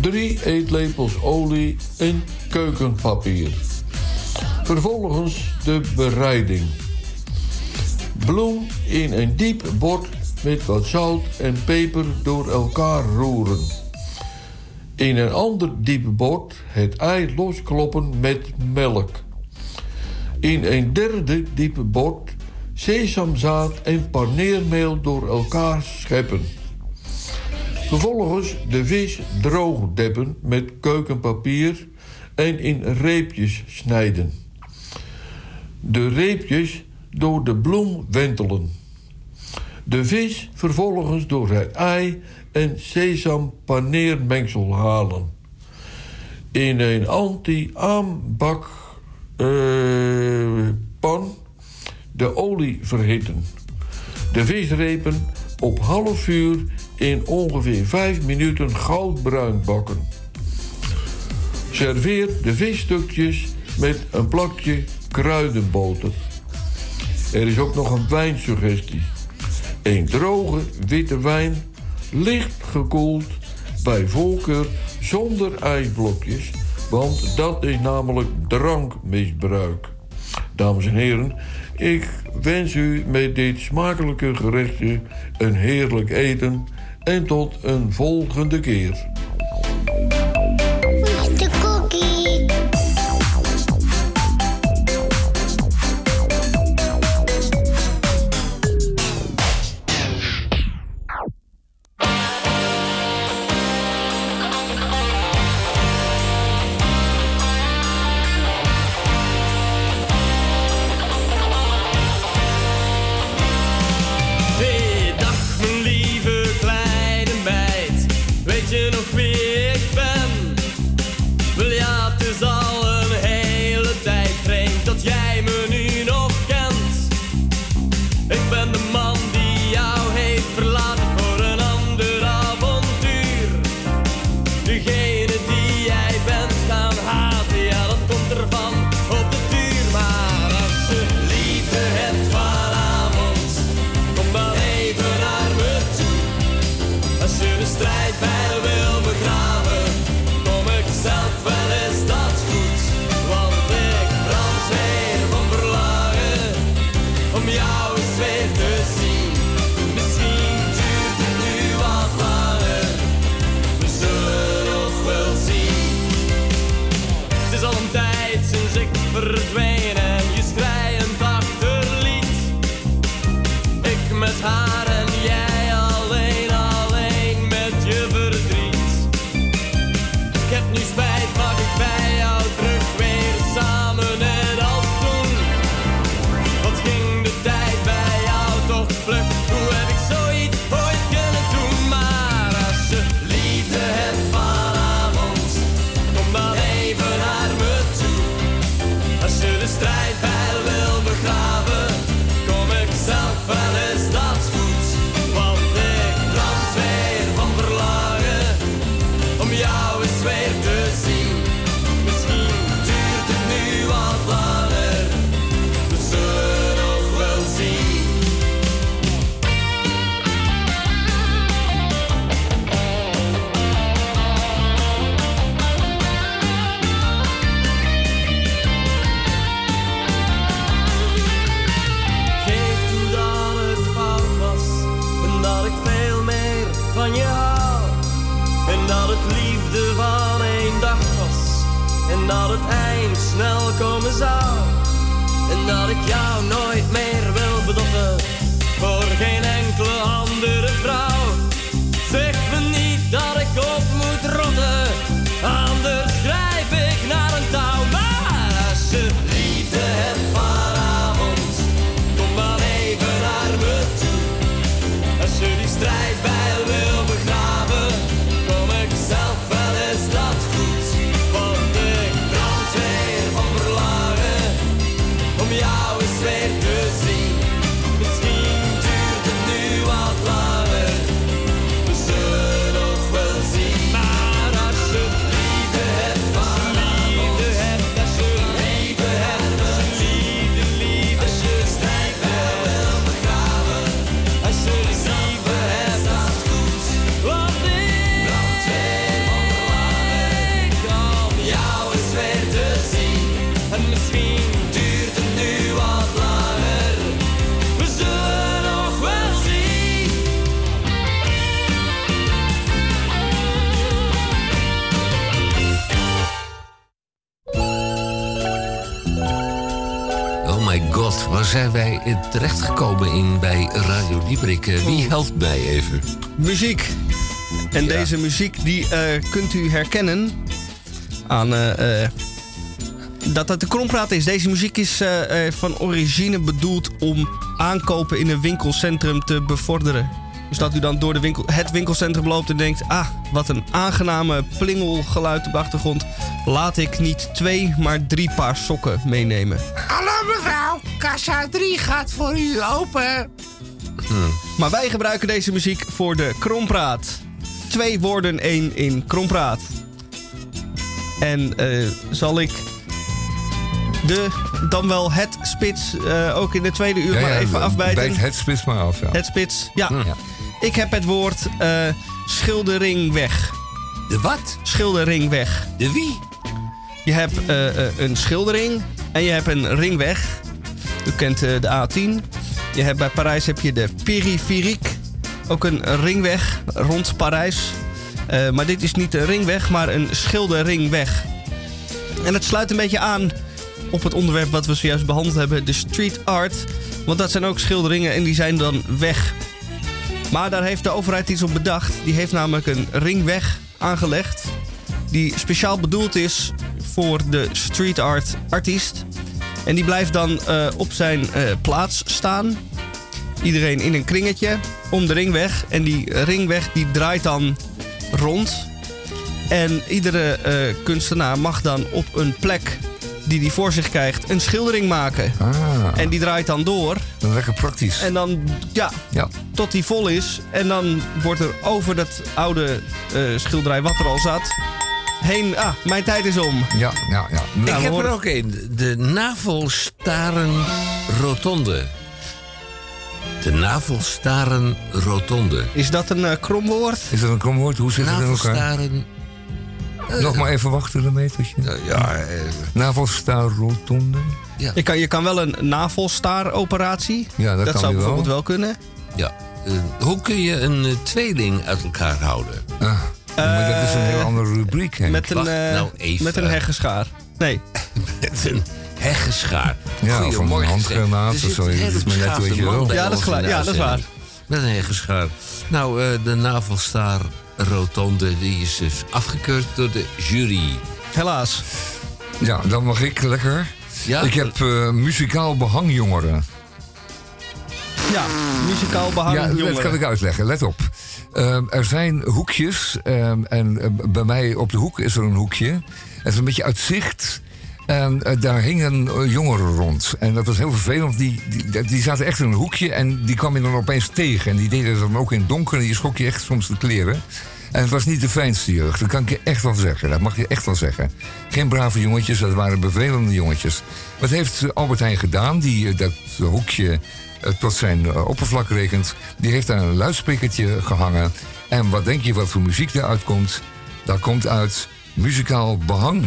3 eetlepels olie en keukenpapier. Vervolgens de bereiding. Bloem in een diep bord met wat zout en peper door elkaar roeren. In een ander diep bord het ei loskloppen met melk. In een derde diepe bord sesamzaad en paneermeel door elkaar scheppen. Vervolgens de vis droog deppen met keukenpapier en in reepjes snijden. De reepjes door de bloem wentelen. De vis vervolgens door het ei en sesampaneermengsel halen. In een anti-aanbakpan uh, eh, pan de olie verhitten. De visrepen op half vuur in ongeveer 5 minuten goudbruin bakken. Serveer de visstukjes met een plakje kruidenboter. Er is ook nog een wijnsuggestie. Een droge witte wijn, licht gekoeld, bij voorkeur zonder ijsblokjes, want dat is namelijk drankmisbruik. Dames en heren, ik wens u met dit smakelijke gerechtje een heerlijk eten en tot een volgende keer. terechtgekomen in, bij Radio Dieprik. Eh, wie oh. helpt mij even? Muziek. En deze muziek die eh, kunt u herkennen aan uh, dat het de krompraat is. Deze muziek is van origine bedoeld om aankopen in een winkelcentrum te bevorderen. Dus dat u dan door de winkel, het winkelcentrum loopt en denkt... ah, wat een aangename plingelgeluid op de achtergrond. Laat ik niet twee, maar drie paar sokken meenemen. Hallo mevrouw, kassa 3 gaat voor u open. Maar wij gebruiken deze muziek voor de krompraat. Twee woorden, één in krompraat. En eh, zal ik de, dan wel het spits eh, ook in de tweede uur Ja, maar ja, even afbijten? bijt het spits maar af, ja. Het spits, ja. Ja. Ik heb het woord eh, schilderingweg. De wat? Schilderingweg. De wie? Je hebt eh, eh, een schildering en je hebt een ringweg. U kent eh, de A10. Je hebt bij Parijs heb je de Périphérique. Ook een ringweg rond Parijs. Maar dit is niet een ringweg, maar een schilderingweg. En het sluit een beetje aan op het onderwerp wat we zojuist behandeld hebben, de street art. Want dat zijn ook schilderingen en die zijn dan weg. Maar daar heeft de overheid iets op bedacht. Die heeft namelijk een ringweg aangelegd. Die speciaal bedoeld is voor de street art artiest. En die blijft dan eh, op zijn eh, plaats staan. Iedereen in een kringetje om de ringweg. En die ringweg die draait dan rond. En iedere eh, kunstenaar mag dan op een plek die hij voor zich krijgt een schildering maken. Ah, En die draait dan door. dat is lekker praktisch. En dan, ja, Ja. tot die vol is. En dan wordt er over dat oude schilderij wat er al zat... heen... Ah, mijn tijd is om. Ja, ja, ja. Nou, ik heb horen- er ook een. De navelstaren rotonde. De navelstaren rotonde. Is dat een eh, krom woord? Is dat een kromwoord? Hoe zit het in elkaar? Navelstaren... Nog maar even wachten een metertje. Ja, eh, Navelstaar rotonde. Je kan, je kan wel een navelstaar-operatie. Ja, dat kan zou wel. bijvoorbeeld wel kunnen. ja. Eh, hoe kun je een eh, tweeling uit elkaar houden? Ah, maar dat is een heel andere rubriek, Henk. Met een, eh, nou even. met een heggenschaar. Nee. [LAUGHS] Met een heggenschaar. Ja, of een handgranaat of zo. Dat is hele maar net wat je wil. Ja, dat is Ja, dat is waar. Met een heggenschaar. Nou, eh, de navelstaar rotonde die is dus afgekeurd door de jury. Helaas. Ja, dan mag ik lekker. Ja? Ik heb eh, muzikaal behangjongeren. Ja, muzikaal behang Ja, dat jongeren. kan ik uitleggen. Let op. Ehm, er zijn hoekjes. ehm, en eh, bij mij op de hoek is er een hoekje. Het is een beetje uit zicht. En eh, daar hingen eh, jongeren rond. En dat was heel vervelend. Die, die, die zaten echt in een hoekje. En die kwam je dan opeens tegen. En die deden dan ook in het donker. En die schrok je echt soms de kleren. En het was niet de fijnste jeugd. Dat kan ik je echt wel zeggen. Dat mag je echt wel zeggen. Geen brave jongetjes. Dat waren bevelende jongetjes. Wat heeft Albert Heijn gedaan? Die dat hoekje tot zijn eh, oppervlak rekent. Die heeft daar een luidsprekertje gehangen. En wat denk je wat voor muziek eruit komt? Daar komt uit muzikaal behang.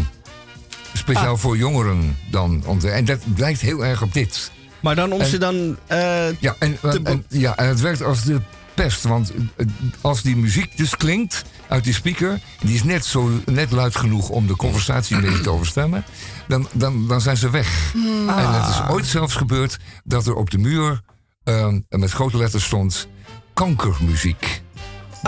Speciaal Ah. voor jongeren dan. En dat blijkt heel erg op dit. Maar dan om En- ze dan... eh, Ja, en, te be- en- ja, en het werkt als de pest. Want eh, als die muziek dus klinkt uit die speaker... die is net, zo, net luid genoeg om de conversatie een beetje te overstemmen... Dan, dan, dan zijn ze weg. En het is ooit zelfs gebeurd dat er op de muur... eh, met grote letters stond... kankermuziek.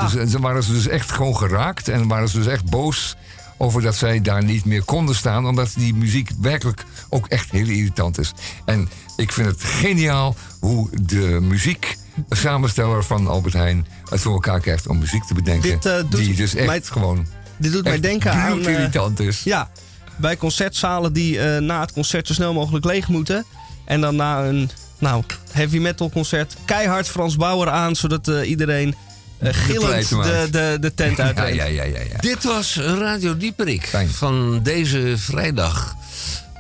Dus en ze waren ze dus echt gewoon geraakt... en waren ze dus echt boos over dat zij daar niet meer konden staan... omdat die muziek werkelijk ook echt heel irritant is. En ik vind het geniaal hoe de muziek... samensteller van Albert Heijn het voor elkaar krijgt om muziek te bedenken... Dit, eh, doet die dus echt mij- gewoon dit doet mij denken aan... eh, bloedirritant is. Ja, bij concertzalen die eh, na het concert zo snel mogelijk leeg moeten. En dan na een nou, heavy metal concert keihard Frans Bauer aan, zodat eh, iedereen eh, gillend de, de, de tent [LAUGHS] Ja, uitrent. ja, ja, ja, ja. Dit was Radio Dieperik Fijn. van deze vrijdag.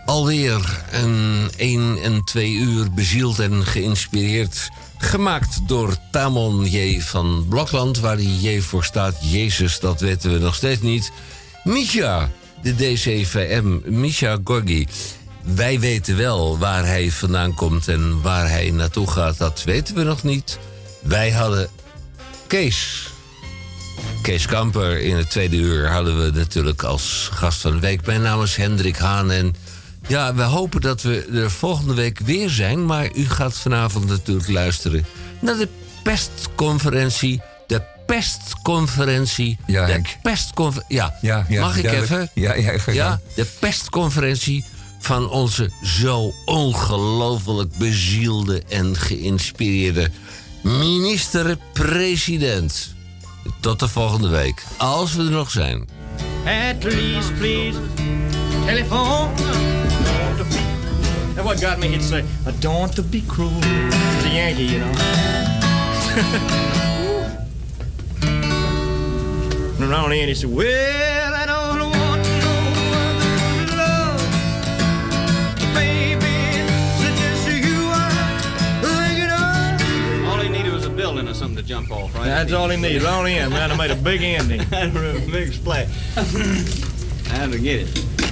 Alweer een 1 en 2 uur bezield en geïnspireerd. Gemaakt door Tamon J. van Blokland, waar die J voor staat. Jezus, dat weten we nog steeds niet. Misha, de DCVM, Misha Gorgi. Wij weten wel waar hij vandaan komt en waar hij naartoe gaat. Dat weten we nog niet. Wij hadden Kees. Kees Kamper in het tweede uur hadden we natuurlijk als gast van de week. Mijn naam is Hendrik Haan en ja, we hopen dat we er volgende week weer zijn. Maar u gaat vanavond natuurlijk luisteren naar de pestconferentie. De pestconferentie. Ja, de pestconferentie. Ja. Ja, ja, mag ik duidelijk. even? Ja, ja, ja, de pestconferentie van onze zo ongelooflijk bezielde en geïnspireerde minister-president. Tot de volgende week, als we er nog zijn. At least, please. Telephone. And what got me here to say, I don't to be cruel. It's a Yankee, you know. and around end, he said, Well, jump off, right? That's all he on the end, man. I made a big ending. [LAUGHS] big splash. [LAUGHS] I had to get it.